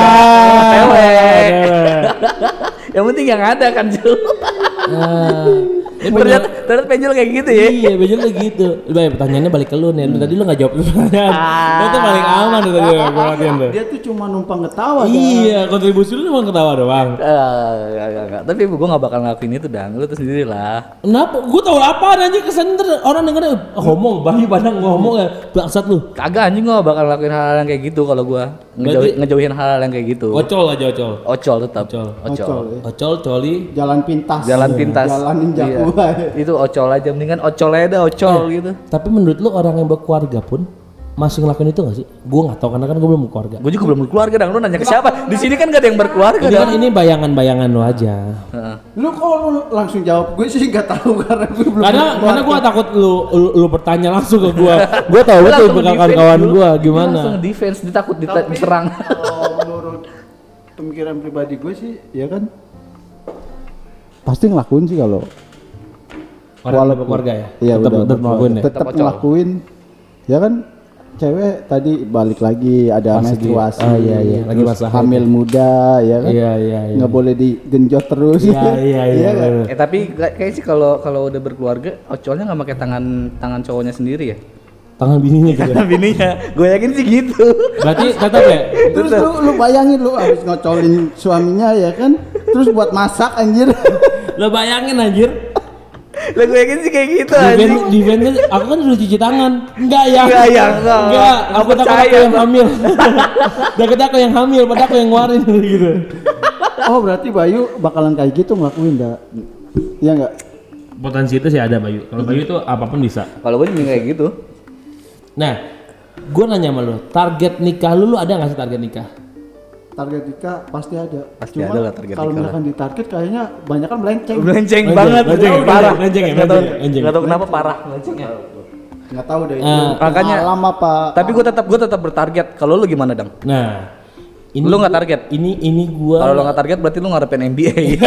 Cewek. Ada. yang penting yang ada kan Ju Nah, ini ternyata ternyata penjel kayak gitu ya Iya, bener lah gitu. Baik, pertanyaannya balik ke lu nih. Lu Tadi lu nggak jawab pertanyaan. Ah. Tuh paling aman tuh tadi gua latihan tuh. dia tuh cuma numpang ketawa. kan. Iya, kontribusi lu emang ketawa doang. Eh, enggak, enggak, enggak. Tapi gue gak bakal ngelakuin itu dan lu tuh sendiri lah. Kenapa? Gua tahu apa aja kesan ntar orang dengernya "Oh, ngomong, bahi padang ngomong ya bangsat lu. Kagak anjing gue gak bakal ngelakuin hal-hal yang kayak gitu kalau gue ngejauhin, ngejauhin hal-hal yang kayak gitu. Ocol aja ocol. Ocol tetap. Ocol. Ocol. Ocol, ya. Ocol, coli. Jalan pintas. Jalan pintas. Jalan ninja Iya. Itu ocol aja mendingan ocol aja dah ocol gitu. Tapi menurut lu orang yang berkeluarga pun masih ngelakuin itu gak sih? Gua nggak tahu karena kan gua belum berkeluarga. Gue juga belum berkeluarga dang. Lu nanya ke siapa? Di sini kan gak ada yang berkeluarga Ini kan ini bayangan-bayangan lu aja. Heeh. Lu kok lu langsung jawab? Gue sih nggak tahu [LAUGHS] karena gue belum. Karena karena gua takut lu, lu lu bertanya langsung ke gua. [LAUGHS] Gua tahu betul defense kawan-kawan Lu gimana. Langsung defense ditakut diserang. Kalau menurut pemikiran pribadi gue sih, ya kan pasti ngelakuin sih kalau Orang berkeluarga ya. Iya tetap tetap ngelakuin ya. tetap ngelakuin. Ya kan cewek tadi balik lagi ada Pas lagi- menstruasi. oh iya, iya, lagi terus masa hamil muda ya kan. Iya iya iya. Nggak boleh digenjot terus. Iya [LAUGHS] iya iya. kan? bener. Eh tapi kayak sih kalau kalau udah berkeluarga ocolnya nggak pakai tangan tangan cowoknya sendiri ya. Tangan bininya gitu. ya. Bininya, gue yakin sih gitu. Berarti tetap ya. Terus lu, lu bayangin lu habis ngocolin suaminya ya kan. Terus buat masak anjir. Lo bayangin anjir. Lah gue yakin sih kayak gitu anjing. Defense, defense aku kan udah cuci tangan. Enggak ya. Enggak ya, enggak. Enggak, aku Aku [LAUGHS] takut aku yang hamil. Takut aku yang hamil, padahal aku yang ngeluarin [LAUGHS] gitu. Oh berarti Bayu bakalan kayak gitu ngelakuin dah. Iya enggak? Potensi itu sih ada Bayu. Kalau Bayu itu apa pun bisa. Kalau gue juga kayak gitu. Nah, gue nanya sama lu, target nikah lu, lu ada nggak sih target nikah? Target nikah pasti ada. Pasti Cuma ada lah target Kalau misalkan ditarget kayaknya banyak kan melenceng. Melenceng banget, melenceng, Jauh, parah. melenceng ya, Nggak tahu, melenceng, melenceng. nggak tahu kenapa parah melencengnya. Nggak tahu deh. Eh, makanya- lama pak. Tapi gue tetap gue tetap bertarget. Kalau lu gimana dang? Nah, ini Lu nggak target? Ini ini gua Kalau lu nggak target berarti lu ngarepin NBA. [LAUGHS]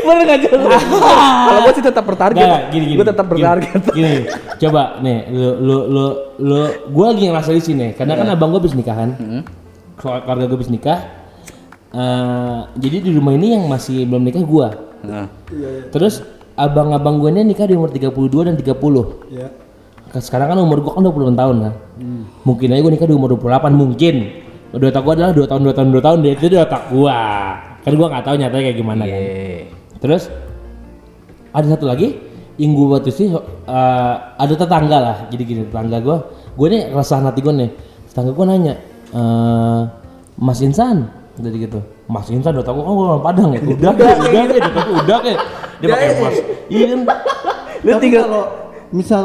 Bener nggak jelas? Kalau gue sih tetap bertarget. Nggak, gini gini. Gue tetap bertarget. Gini, coba nih lu lu lu lu gua lagi ngerasa di sini karena Iya. kan abang gua habis nikah kan. Hmm. Soal keluarga gua habis nikah. eh, jadi di rumah ini yang masih belum nikah gua. Nah, Terus abang-abang gue ini nikah di umur 32 dan 30. Ya. Sekarang kan umur gua kan 20 tahun kan. Mungkin aja gua nikah di umur 28 mungkin. Udah otak gua adalah 2 tahun 2 tahun 2 tahun itu di otak gua. Kan gua nggak tahu nyatanya kayak gimana kan. eh, Terus ada satu lagi yang gue waktu sih eh, ada tetangga lah. Jadi gini tetangga gue, gue nih keresahan hati gue nih. Tetangga gue nanya, eh, Mas Insan, jadi gitu. Mas Insan udah tau gue kan gue orang Padang ya. Udah ya, udah ya, udah tau udah ya. Dia pakai mas. Iya kan? lu tinggal kalau misal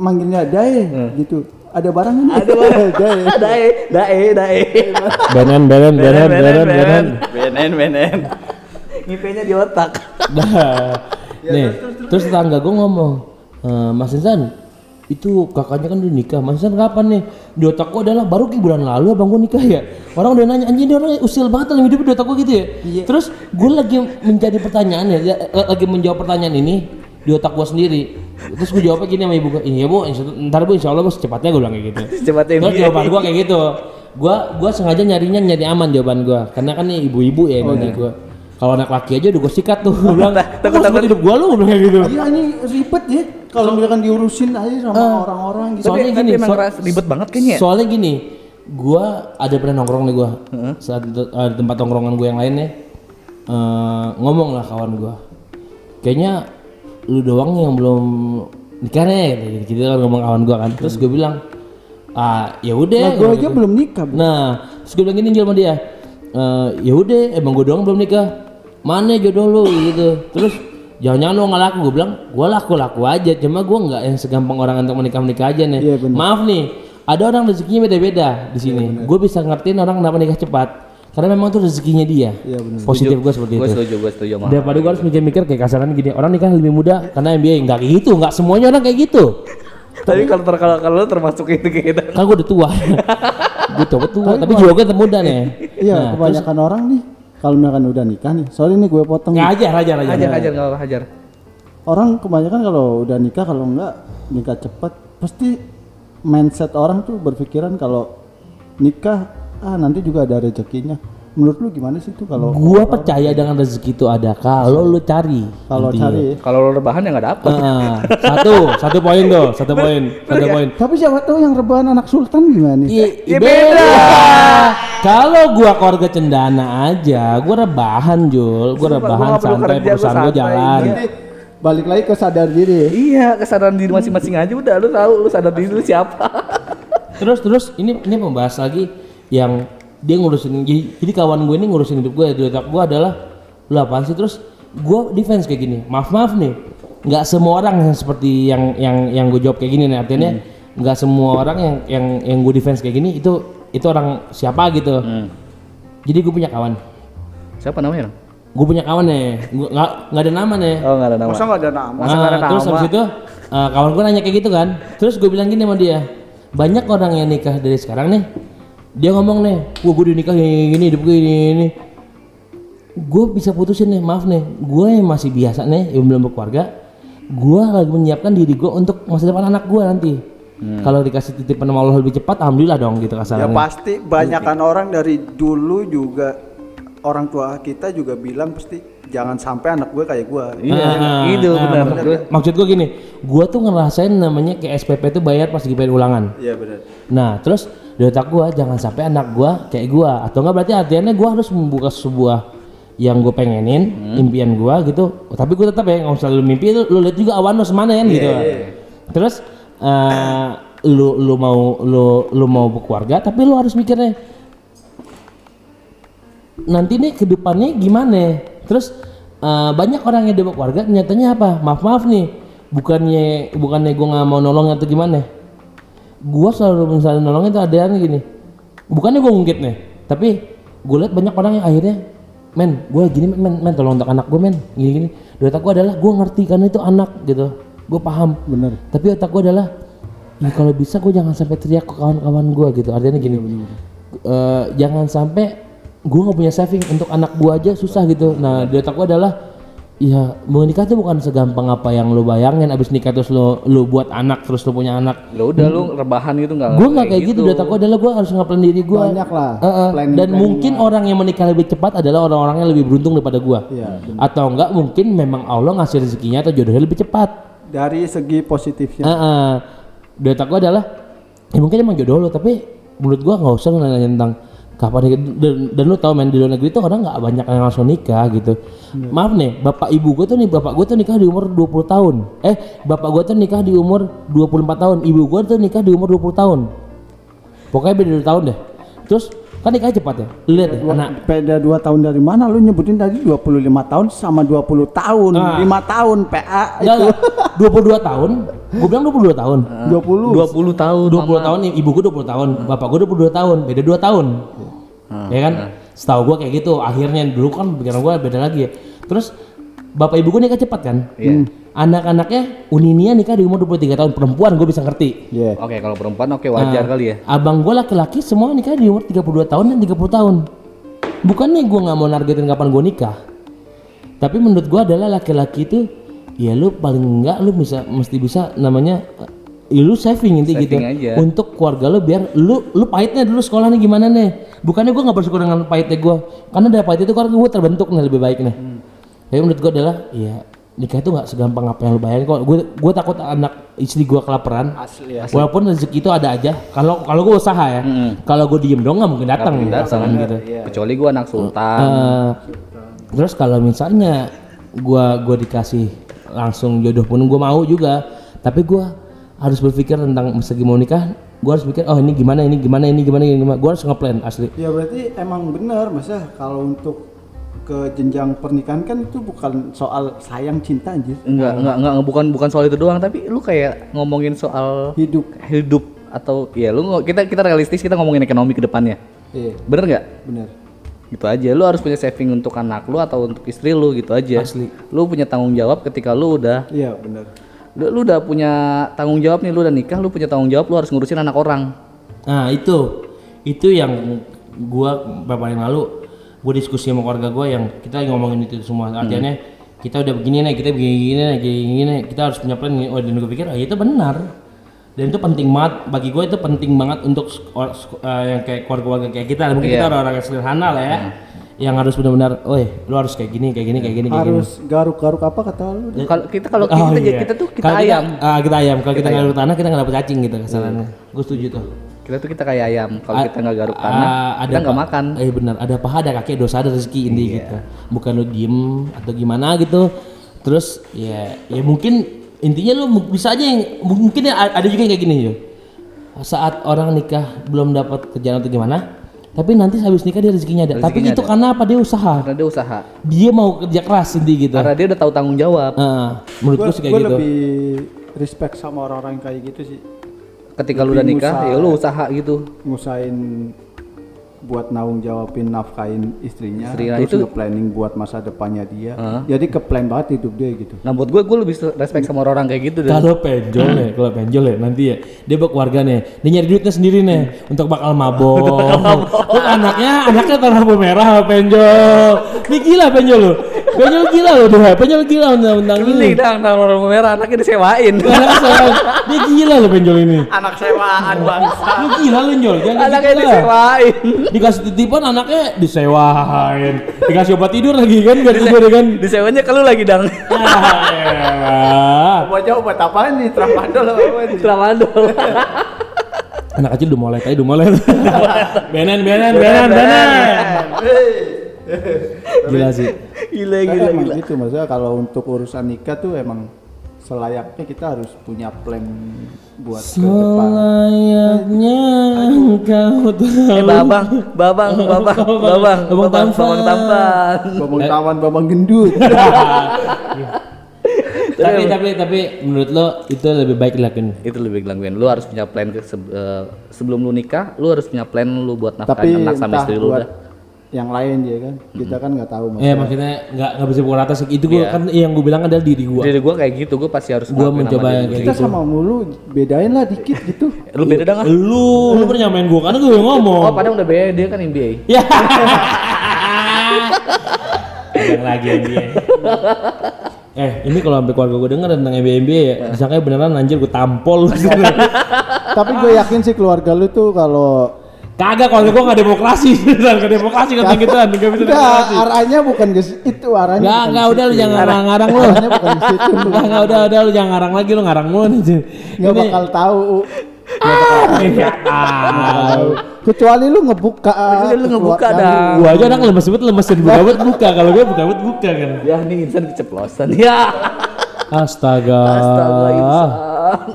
manggilnya Dae gitu, ada barang ini. ada mana? [LAUGHS] Dae. [LAUGHS] Dae, dae, dae. Benen, benen, benen, benen, benen. Benen, benen. Ngipenya di otak. [LAUGHS] Nah, nih, terus tetangga gue ngomong, "Eh, Mas Insan, itu kakaknya kan udah nikah. Mas Insan kapan nih? Di otak gue adalah baru ke bulan lalu abang gue nikah ya. Orang udah nanya, anjing dia orang usil banget dalam hidup di otak gue gitu ya. Terus gue lagi mencari pertanyaan ya, ya, lagi menjawab pertanyaan ini di otak gue sendiri. Terus gue jawabnya gini sama ibu gue, iya bu, insya- ntar bu insya Allah bu secepatnya gue bilang kayak gitu. [LAUGHS] Secepatnya Terus jawaban gue kayak gitu. Gua gua sengaja nyarinya nyari aman jawaban gua. Karena kan nih ibu-ibu ya yang nanya gua. Kalau anak laki aja udah gue sikat tuh. Gua bilang, takut- takut hidup gua lu bilang kayak gitu. Iya ini ribet ya. Kalau misalkan diurusin aja sama Ah. orang-orang gitu. Soalnya Tapi- gini, tapi emang so- ribet banget kayaknya ya? Soalnya gini, gua ada pernah nongkrong nih gua. Saat itu- eh, di tempat nongkrongan gua yang lain nih. eh, ngomong lah kawan gua. Kayaknya lu doang yang belum nikah nih gitu, gitu kan ngomong kawan gua kan. Terus gua bilang, ah ya udah. Nah, gue gua aja gitu. belum nikah. Bu. Nah, terus gue bilang gini sama dia, "Eh, ya udah, emang gue doang belum nikah. Mana jodoh lu gitu. Terus jangan-jangan lu nggak laku. Gue bilang, gue laku-laku aja. Cuma gue nggak yang segampang orang untuk menikah menikah aja nih. Iya, bener. Maaf nih, ada orang rezekinya beda-beda di sini. gue bisa ngertiin orang kenapa nikah cepat. Karena memang itu rezekinya dia. Iya. Positif gue seperti Gue itu. setuju, gue setuju sama. Daripada gue harus mikir-mikir kayak kasaran gini, orang nikah lebih muda karena MBA nggak kayak gitu, nggak semuanya orang kayak gitu. Tapi kalau ter- kalau kalau termasuk itu kita. Kan gue udah tua, [LAUGHS] gue tua tua, tapi jiwa gue tetap muda nih. Iya, Nah, kebanyakan orang nih kalau misalkan udah nikah nih. Soalnya ini gue potong. Ya ajar, ajar, ajar. Hajar, hajar, nggak apa hajar. Orang kebanyakan kalau udah nikah kalau enggak nikah cepat pasti mindset orang tuh berpikiran kalau nikah ah nanti juga ada rezekinya. Menurut lu gimana sih tuh kalau Gua percaya dengan rezeki itu ada kalau lu cari. kalau cari Kalau lu rebahan ya nggak dapet. Ah, satu, satu poin tuh, satu poin, satu poin. Tapi siapa tahu yang rebahan anak sultan gimana nih? I, Ya beda. Kalau gua keluarga cendana aja, gua rebahan Jul, gua rebahan santai perusahaan gua jalan. Balik lagi ke sadar diri ya. Iya, kesadaran diri masing-masing aja udah lu tahu lu sadar diri lu siapa. Terus terus ini ini membahas lagi yang dia ngurusin jadi, jadi kawan gue ini ngurusin hidup gue di otak gue adalah lu apaan sih terus gue defense kayak gini maaf maaf nih nggak semua orang yang seperti yang yang yang gue jawab kayak gini nih artinya nggak semua orang yang yang yang gue defense kayak gini itu itu orang siapa gitu jadi gue punya kawan Siapa namanya? Dong? gue punya kawan nih Gua- nggak nggak ada nama nih Oh, nggak ada nama. Masa nggak ada nama? Masa nggak ada Nah, terus nama? habis itu eh, kawan gue nanya kayak gitu kan terus gue bilang gini sama dia banyak orang yang nikah dari sekarang nih dia ngomong nih gua gue udah nikah gini gini hidup gue ini ini gue bisa putusin nih maaf nih gue yang masih biasa nih yang belum berkeluarga gue lagi menyiapkan diri gue untuk masa depan anak gue nanti kalau dikasih titipan sama Allah lebih cepat alhamdulillah dong gitu Ya kasarannya pasti banyakan orang dari dulu juga orang tua kita juga bilang pasti jangan sampai anak gue kayak gue. Iya, Ah, itu ah, benar. maksud- Gua- maksud gue gini gue tuh ngerasain namanya kayak SPP itu bayar pas lagi bayar ulangan Iya benar. Nah, terus di otak gua jangan sampai anak gua kayak gua. Atau enggak berarti artinya gua harus membuka sebuah yang gue pengenin, impian gua gitu. Tapi gua tetap ya nggak usah lu mimpi lu, lu lihat juga awan lu semana kan gitu. Terus eh, lu lu mau lu lu mau berkeluarga tapi lu harus mikirnya nanti nih ke depannya gimana? Terus eh, banyak orang yang udah berkeluarga nyatanya apa? Maaf maaf nih bukannya bukannya gue nggak mau nolong atau gimana gua selalu misalnya nolongnya tuh ada yang gini. Bukannya gue ngungkit nih Tapi gue lihat banyak orang yang akhirnya men gue gini men, men, men tolong untuk anak gue men. Gini gini. Di otak gue adalah gue ngerti karena itu anak gitu. Gue paham. Bener. tapi otak gue adalah ya kalau bisa gue jangan sampai teriak ke kawan-kawan gue gitu. Artinya gini eh, jangan sampai gue nggak punya saving untuk anak gue aja susah gitu. Nah di otak gue adalah ya mau nikah tuh bukan segampang apa yang lo bayangin. Abis nikah terus lo lo buat anak terus lo punya anak. Lo udah lu rebahan gitu nggak? gue nggak kayak gitu otak gue adalah gue harus ngapelin diri gue Banyak lah, dan planning-planning mungkin orang yang menikah lebih cepat adalah orang-orang yang lebih beruntung daripada gue Iya, atau enggak mungkin memang Allah ngasih rezekinya atau jodohnya lebih cepat. Dari segi positifnya. Heeh. di otak gue adalah ya mungkin emang jodoh lo tapi menurut gue nggak usah nanya tentang kapan nikah dan, dan lu tau main di luar negeri tuh orang nggak banyak yang langsung nikah gitu. Maaf nih bapak ibu gue tuh nih bapak gue tuh nikah di umur 20 tahun. Eh bapak gue tuh nikah di umur 24 tahun. Ibu gue tuh nikah di umur 20 tahun. Pokoknya beda 2 tahun deh. Terus kan nikah cepat ya lihat deh Dua, anak beda 2 tahun dari mana lu nyebutin tadi 25 tahun sama 20 tahun. Ah. 5 tahun PA enggak, itu. enggak, 22 tahun gue bilang 22 tahun 20. 20 tahun. 20 tahun nih, ibu gue 20 tahun, bapak gue 22 tahun, beda 2 tahun. ya kan? Setahu gue kayak gitu, akhirnya dulu kan pikiran gue beda lagi ya. Terus bapak ibu gue nikah cepat kan? Iya. Anak-anaknya Uninia nikah di umur 23 tahun, perempuan gue bisa ngerti. Iya. Oke, kalau perempuan oke wajar Nah, kali ya. Abang gue laki-laki semua nikah di umur 32 tahun dan 30 tahun. Bukannya gue nggak mau nargetin kapan gue nikah. Tapi menurut gue adalah laki-laki itu ya lu paling enggak lu bisa mesti bisa namanya ya lu saving inti gitu Saving aja. untuk keluarga lu biar lu lu pahitnya dulu sekolah nih gimana nih bukannya gue nggak bersyukur dengan pahitnya gue karena dari pahit itu keluarga gue terbentuk nih lebih baik nih tapi menurut gue adalah ya nikah itu nggak segampang apa yang lu bayangin kok gue gue takut anak istri gue kelaparan Asli ya. Walaupun rezeki itu ada aja. Kalau kalau gue usaha ya. Kalau gue diem dong nggak mungkin datang. mungkin datang. Gitu. Kecuali gua anak sultan. Eh, terus kalau misalnya gua gua dikasih langsung jodoh pun gue mau juga. Tapi gua harus berpikir tentang segi mau nikah. Gue harus pikir oh ini gimana ini gimana ini gimana ini gimana. Gue harus ngeplan asli. Ya berarti emang benar masa kalau untuk ke jenjang pernikahan kan itu bukan soal sayang cinta anjir. Enggak, enggak, enggak, bukan bukan soal itu doang, tapi lu kayak ngomongin soal Hidup. hidup atau ya lu kita kita realistis kita ngomongin ekonomi ke depannya. Iya, Bener nggak? benar. Gitu aja. Lu harus punya saving untuk anak lu atau untuk istri lu gitu aja. Asli. Lu punya tanggung jawab ketika lu udah Iya, benar. lu, lu udah punya tanggung jawab nih lu udah nikah, lu punya tanggung jawab lu harus ngurusin anak orang. Nah itu itu yang gua beberapa yang lalu gue diskusi sama keluarga gue yang kita lagi ngomongin itu semua. Artinya kita udah begini nih kita begini gini nih gini, gini kita harus punya plan nih. oh dan gue pikir oh itu benar. Dan itu penting banget bagi gue itu penting banget untuk eh, yang kayak keluarga-keluarga kayak kita. Mungkin kita Iya. orang-orang yang sederhana lah ya yang harus benar-benar oh lu harus kayak gini kayak gini kayak gini kayak gini. Harus garuk-garuk apa kata lu? Kalau kita kalau Oh, kita, iya. kita tuh kita Kalau ayam. ah, kita ayam. Kalau kita nggak tanah kita nggak dapet cacing gitu kesalahannya gue setuju tuh Kita tuh kita kayak ayam. Kalau kita nggak garuk tanah, Ah, kita nggak makan. Eh benar, ada paha ada kaki, dosa ada rezeki inti Iya. gitu. Bukan lu diem atau gimana gitu. Terus ya ya mungkin intinya lu mu- bisa aja yang mungkin ya ada juga yang kayak gini yo. Saat orang nikah belum dapat kerjaan atau gimana, tapi nanti habis nikah dia rezekinya ada. tapi Rezekinya itu ada. karena apa dia usaha. Karena dia usaha. Dia mau kerja keras inti gitu. Karena dia udah tahu tanggung jawab. Ah, menurut Gue gue sih kayak gitu. lebih respect sama orang-orang kayak gitu sih. Ketika lu udah nikah, usaha. ya lu usaha gitu. Ngusain buat naung jawabin nafkain istrinya, Istrinya terus itu- nge-planning buat masa depannya dia. Heeh. Jadi ke plan banget hidup dia gitu. Nah buat gue, gue lebih respect sama orang kayak gitu. Kalau penjol ya, kalau penjol ya nanti ya dia bawa keluarganya, dia nyari duitnya sendiri nih untuk bakal mabok. [LAUGHS] Terus anaknya, anaknya tanah merah penjol. Ini gila penjol lo, penjol gila lo dia, penjol gila undang-undang ini ini. dang, tang orang merah anaknya disewain. Dia gila lo penjol ini. Anak sewaan bangsa. Lu gila lo penjol, jangan anaknya gitu disewain. Dikasih titipan anaknya disewain, dikasih obat tidur lagi kan, gak tidur kan. Disewanya ke lu lagi dang. Ah, elah. Obatnya obat apa nih? Tramadol apa nih? Tramadol. Anak kecil udah mulai, tadi udah mulai. benen, benen, benen, benen. Gila sih. gila gila emang gila. gitu maksudnya kalau untuk urusan nikah tuh emang selayaknya kita harus punya plan buat ke depan. Selayaknya engkau tahu. Eh babang, babang, babang, babang, Babang babang, tampan. babang tampan. Babang tawan, babang gendut. [LAUGHS] [LAUGHS] tapi tapi tapi menurut lo itu lebih baik dilakuin. itu lebih dilakuin lu harus punya plan ke eh, sebelum lu nikah lu harus punya plan lu buat nafkahin anak sama istri lu buat udah yang lain dia kan. Kita kan nggak tahu Ya maksudnya nggak nggak bisa pukul rata sih. Itu gua Iya. kan yang gue bilang adalah diri gua. diri gua kayak gitu gua pasti harus sama mencoba kayak Kita gitu. sama mulu bedain lah dikit gitu. [LAUGHS] Lu beda dah nggak? Lu lu pernah nyamain gua karena gue ngomong. oh padahal udah beda dia kan NBA Ya. Yang lagi NBA. [LAUGHS] eh ini kalau sampai keluarga gue denger tentang NBA NBA ya, disangka beneran anjir gue tampol. [LAUGHS] Tapi gue yakin sih keluarga lu tuh kalau Kagak keluarga gue [LAUGHS] nggak demokrasi, nggak demokrasi kata gitu kan, nggak bisa demokrasi. arahnya bukan ke situ, itu arahnya. Nggak bukan nggak udah lu jangan ngarang-ngarang lu. Arahnya bukan ke situ. lu. [LAUGHS] Nggak nggak udah udah lu jangan ngarang lagi lu ngarang mulu [LAUGHS] nih. Nggak bakal tahu. Nggak tahu. Kecuali lu ngebuka. Kecuali lu ngebuka dah. lu. Gua aja orang lemes banget lemesin buka buat buka kalau gue buka buat buka kan. ya ini insan keceplosan ya Astaga. astaga insan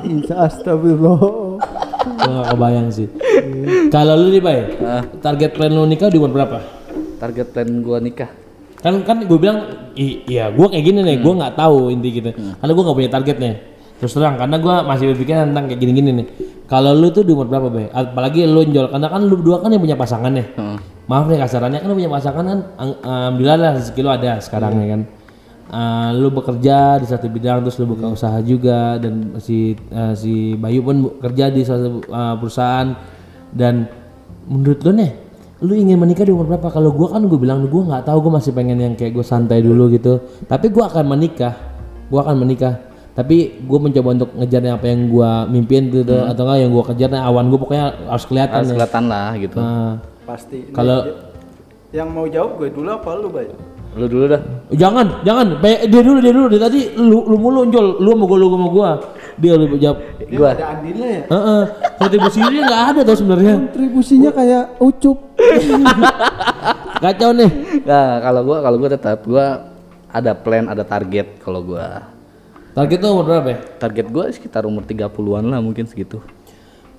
Insya Astagfirullah. Gue gak kebayang sih. Kalau lu nih, Bay, target plan lu nikah di umur berapa? target plan gua nikah Kan kan gue bilang, "I- iya gue kayak gini nih, gue nggak tahu inti gitu. Karena gue nggak punya targetnya. Terus terang, karena gue masih berpikir tentang kayak gini-gini nih. Kalau lu tuh di umur berapa, Bay? Apalagi lu njol, karena kan lu berdua kan yang punya pasangan nih. Maaf nih kasarannya kan lu punya pasangan kan, alhamdulillah lah rezeki lu ada sekarang ya kan. Eh, lu bekerja di satu bidang terus lu buka usaha juga dan si eh, si Bayu pun kerja di suatu eh, perusahaan. Dan menurut lu nih lu ingin menikah di umur berapa? Kalau gua kan gue bilang gua nggak tahu gua masih pengen yang kayak gue santai dulu gitu. Tapi gua akan menikah gua akan menikah. Tapi gue mencoba untuk ngejar yang apa yang gua mimpin gitu atau enggak yang gua kejar nah, awan gua pokoknya harus kelihatan harus kelihatan lah gitu. Nah, Pasti. kalau yang mau jawab gue dulu apa lu, Bay? Lu dulu dah Jangan, jangan. Be- Dia dulu, dia dulu. Dia tadi lu, lu mulu njol. Lu sama gua, lu sama gua. Dia lu jawab. gua Ada andilnya ya? Heeh. Kontribusi dia nggak ada tau sebenarnya. Kontribusinya kayak ucup. [LAUGHS] Kacau nih. nah kalau gua kalau gua tetap gua ada plan ada target kalau gua Target tuh umur berapa ya? target gua sekitar umur 30-an lah mungkin segitu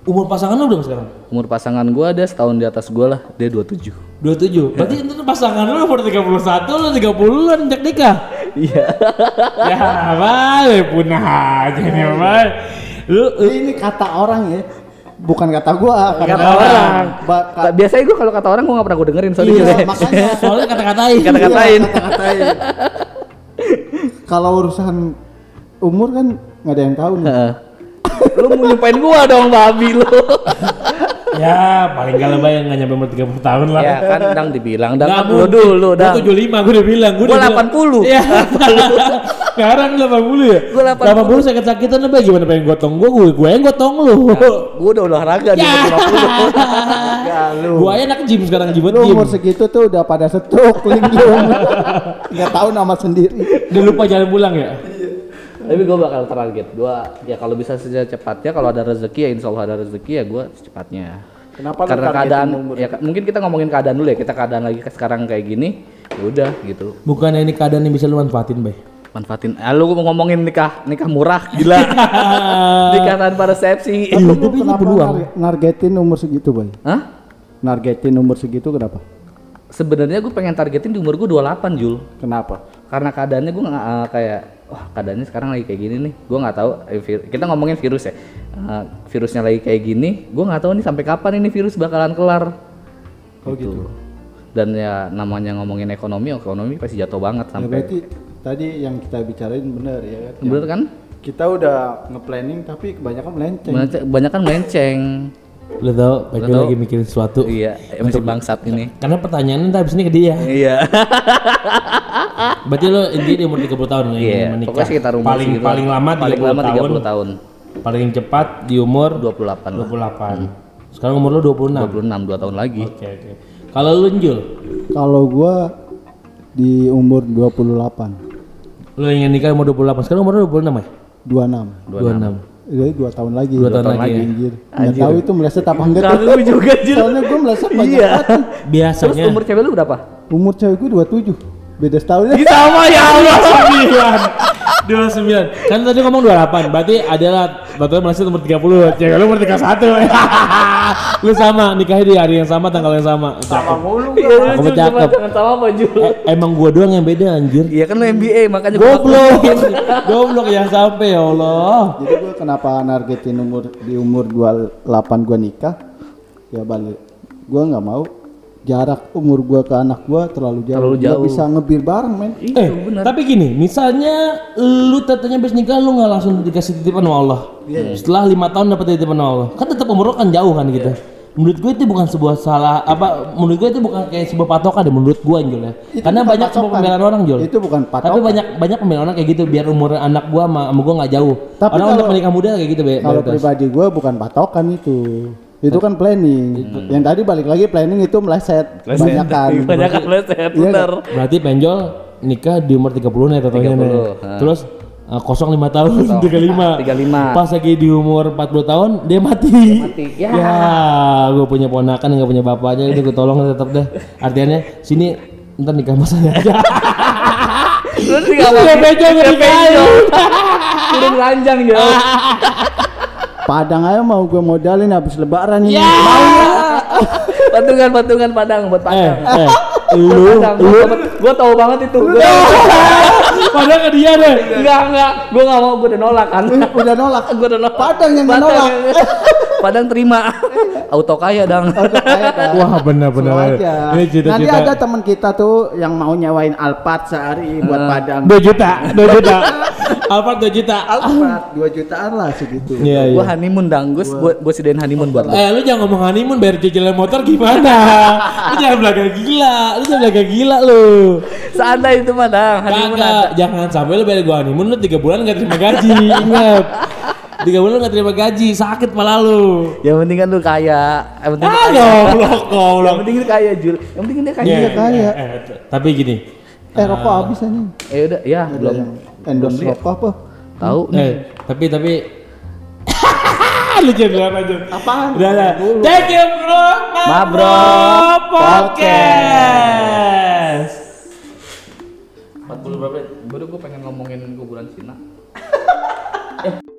Umur pasangan lu berapa sekarang? umur pasangan gua ada setahun di atas gua lah dia 27 27. Berarti itu pasangan lu umur 31, lu 30 lu anjak nikah. iya [LAUGHS] ya, balik punah aja nih, Bay. Lu Ini kata orang ya. Bukan kata gua, kata, kata orang Ba- ka- biasanya gua kalau kata orang gua nggak pernah gua dengerin sorry iya, [LAUGHS] makanya soalnya kata-katain. Kata-katain. Iya, kata-katain. [LAUGHS] Kalau urusan umur kan nggak ada yang tahu nih. Lu mau nyumpain gua dong babi lu [LAUGHS] ya, paling gak lebay yang nggak nyampe umur 30 tahun lah. ya kan dang dibilang dang kan lu dulu Gua dang 75 gue udah bilang, gue Gua udah bilang. 80. Iya. [LAUGHS] Sekarang 80 ya? Gua 80. 80 sakit-sakitan lu Bay. gimana pengen gotong gua, gue gue yang gotong lu. gua udah olahraga di Ya. umur 50 Ya lu. Gua aja anak gym sekarang gym Lu umur segitu tuh udah pada stroke [LAUGHS] linglung. Nggak tahu nama sendiri. Udah lupa jalan pulang ya? Tapi gua bakal target gua ya kalau bisa secepatnya kalau ada rezeki ya insya Allah ada rezeki ya gua secepatnya Kenapa lu karena targetin keadaan ya mungkin kita ngomongin keadaan dulu ya kita keadaan lagi ke- sekarang kayak gini ya udah gitu Bukan ini keadaan yang bisa lu manfaatin, Bay. manfaatin ah, lu mau ngomongin nikah nikah murah gila [LAUGHS] nikah tanpa resepsi Tapi lu tapi ini kenapa peluang. nargetin umur segitu, Bay? Hah? Nargetin umur segitu kenapa? sebenarnya gue pengen targetin di umur gue 28 Jul Kenapa? karena keadaannya gue nggak eh, kayak wah keadaannya sekarang lagi kayak gini nih gue nggak tahu eh, kita ngomongin virus ya Eh, virusnya lagi kayak gini gue nggak tahu nih sampai kapan ini virus bakalan kelar Oh gitu. dan ya namanya ngomongin ekonomi ekonomi pasti jatuh banget Ya sampai berarti tadi yang kita bicarain benar ya kan? bener kan Kita udah nge-planning tapi kebanyakan melenceng. banyak banyak kan melenceng Lu tau, Bay Lu lagi mikirin sesuatu. iya masih bangsat ini Karena pertanyaannya ntar abis ini ke dia. iya [LAUGHS] Berarti lu intinya di umur 30 tahun ya, iya ingin menikah. pokoknya sekitar umur paling segitu. paling lama 30 paling lama 30 tahun. tahun, Paling cepat di umur 28 lah 28. Sekarang umur lu 26. 26 2 tahun lagi Oke oke. Kalau lu Jul, Kalau gua di umur 28, lu ingin nikah umur 28. Sekarang umur lu 26 ya? 26. 26. Jadi dua tahun lagi. Dua tahun lagi ya? Anjir. Nggak tahu itu meleset apa enggak tuh. Kagak juga Jul Soalnya gua meleset banyak Iya. banget. tuh. terus Biasanya umur cewek lu berapa Umur cewek gua 27. Beda setahun ya. sama ya Allah Sembilan. 29. Kan tadi ngomong 28, berarti adalah betul masih umur 30. Cewek lu umur 31. [LAUGHS] lu sama nikahnya di hari yang sama, tanggal yang sama. Cakep. mulu Iya, Aku cakep. jangan sama apa Jul? Eh, emang gua doang yang beda anjir. Iya kan lu MBA makanya gua Goblok. [LAUGHS] Goblok ya sampai ya Allah. Jadi gue kenapa nargetin umur di umur 28 gue nikah? Ya balik. Gue nggak mau jarak umur gue ke anak gue terlalu jauh. Terlalu jauh. bisa ngebir bareng men. Eh, tapi gini, misalnya lu tetenya habis nikah lu nggak langsung dikasih titipan sama Allah. Setelah lima tahun dapat titipan sama Allah, kan tetap umur lu kan jauh kan gitu. Menurut gue itu bukan sebuah salah apa menurut gue itu bukan kayak sebuah patokan deh menurut gue Jul ya. Itu Karena banyak sebuah patokan. pembelaan orang Jul. Itu bukan Tapi patokan. banyak banyak pembelaan orang kayak gitu biar umur anak gua sama, sama gua nggak jauh. Tapi orang untuk kalau- menikah muda kayak gitu be. Kalau pribadi gue bukan patokan itu. Itu kan planning. Yang tadi balik lagi planning itu meleset. Banyakan. [LAUGHS] Banyak kan leset, Iya bener. Berarti penjol nikah di umur 30 nih totalnya nih. 30, ha. Terus uh, kosong lima tahun, 35. 35. Pas lagi di umur 40 tahun dia mati. Mati, ya. Ya, gue punya ponakan nggak punya bapaknya itu gue tolong tetap deh. Artinya sini ntar nikah sama saya aja. [LAUGHS] Terus tinggal Iya, penjol nggak nikahin. Kurang ranjang ya. [LAUGHS] Padang aja mau gue modalin habis lebaran ini. Ya. [LAUGHS] Patungan patungan padang buat Eh, padang. eh, lu, Padang, lu, gua tahu banget itu. Gua, [LAUGHS] padahal ke dia deh. enggak enggak, gua enggak mau, gua udah nolak kan. Udah nolak. gua udah nolak. Padang yang menolak. [LAUGHS] Padang terima. [LAUGHS] Auto kaya dang. Kayak kan. Wah benar-benar. Ini Nanti cita-cita. ada teman kita tuh yang mau nyawain Alphard sehari buat Padang. 2 juta, 2 [LAUGHS] juta. Alphard 2 juta. Alphard 2 jutaan lah segitu. Iya, Gua iya. honeymoon dang, Gus. Gua gua sediain honeymoon buat lu. Eh, lu jangan ngomong honeymoon bayar cicilan motor gimana? lu jangan belaga gila, lu jangan belaga gila lu. Seandainya itu mah dang, honeymoon jangan sampai lu bayar gua honeymoon lu 3 bulan gak terima gaji, ingat. 3 bulan lu gak terima gaji, sakit malah lu. Yang penting kan lu kaya. Yang penting lu Ah, kaya. goblok, Yang penting lu kaya, Jul. Yang penting dia kaya. Iya, kaya. eh, eh, tapi gini, Eh rokok habis aja. Eh udah, ya belum. Endorse belum lihat. rokok apa? Tahu nih. eh, tapi tapi [LAUGHS] lu jangan luar aja. Apaan? Udah, udah. Thank you bro. Mabro Podcast. 40 berapa? Baru gua pengen ngomongin kuburan Cina. [LAUGHS]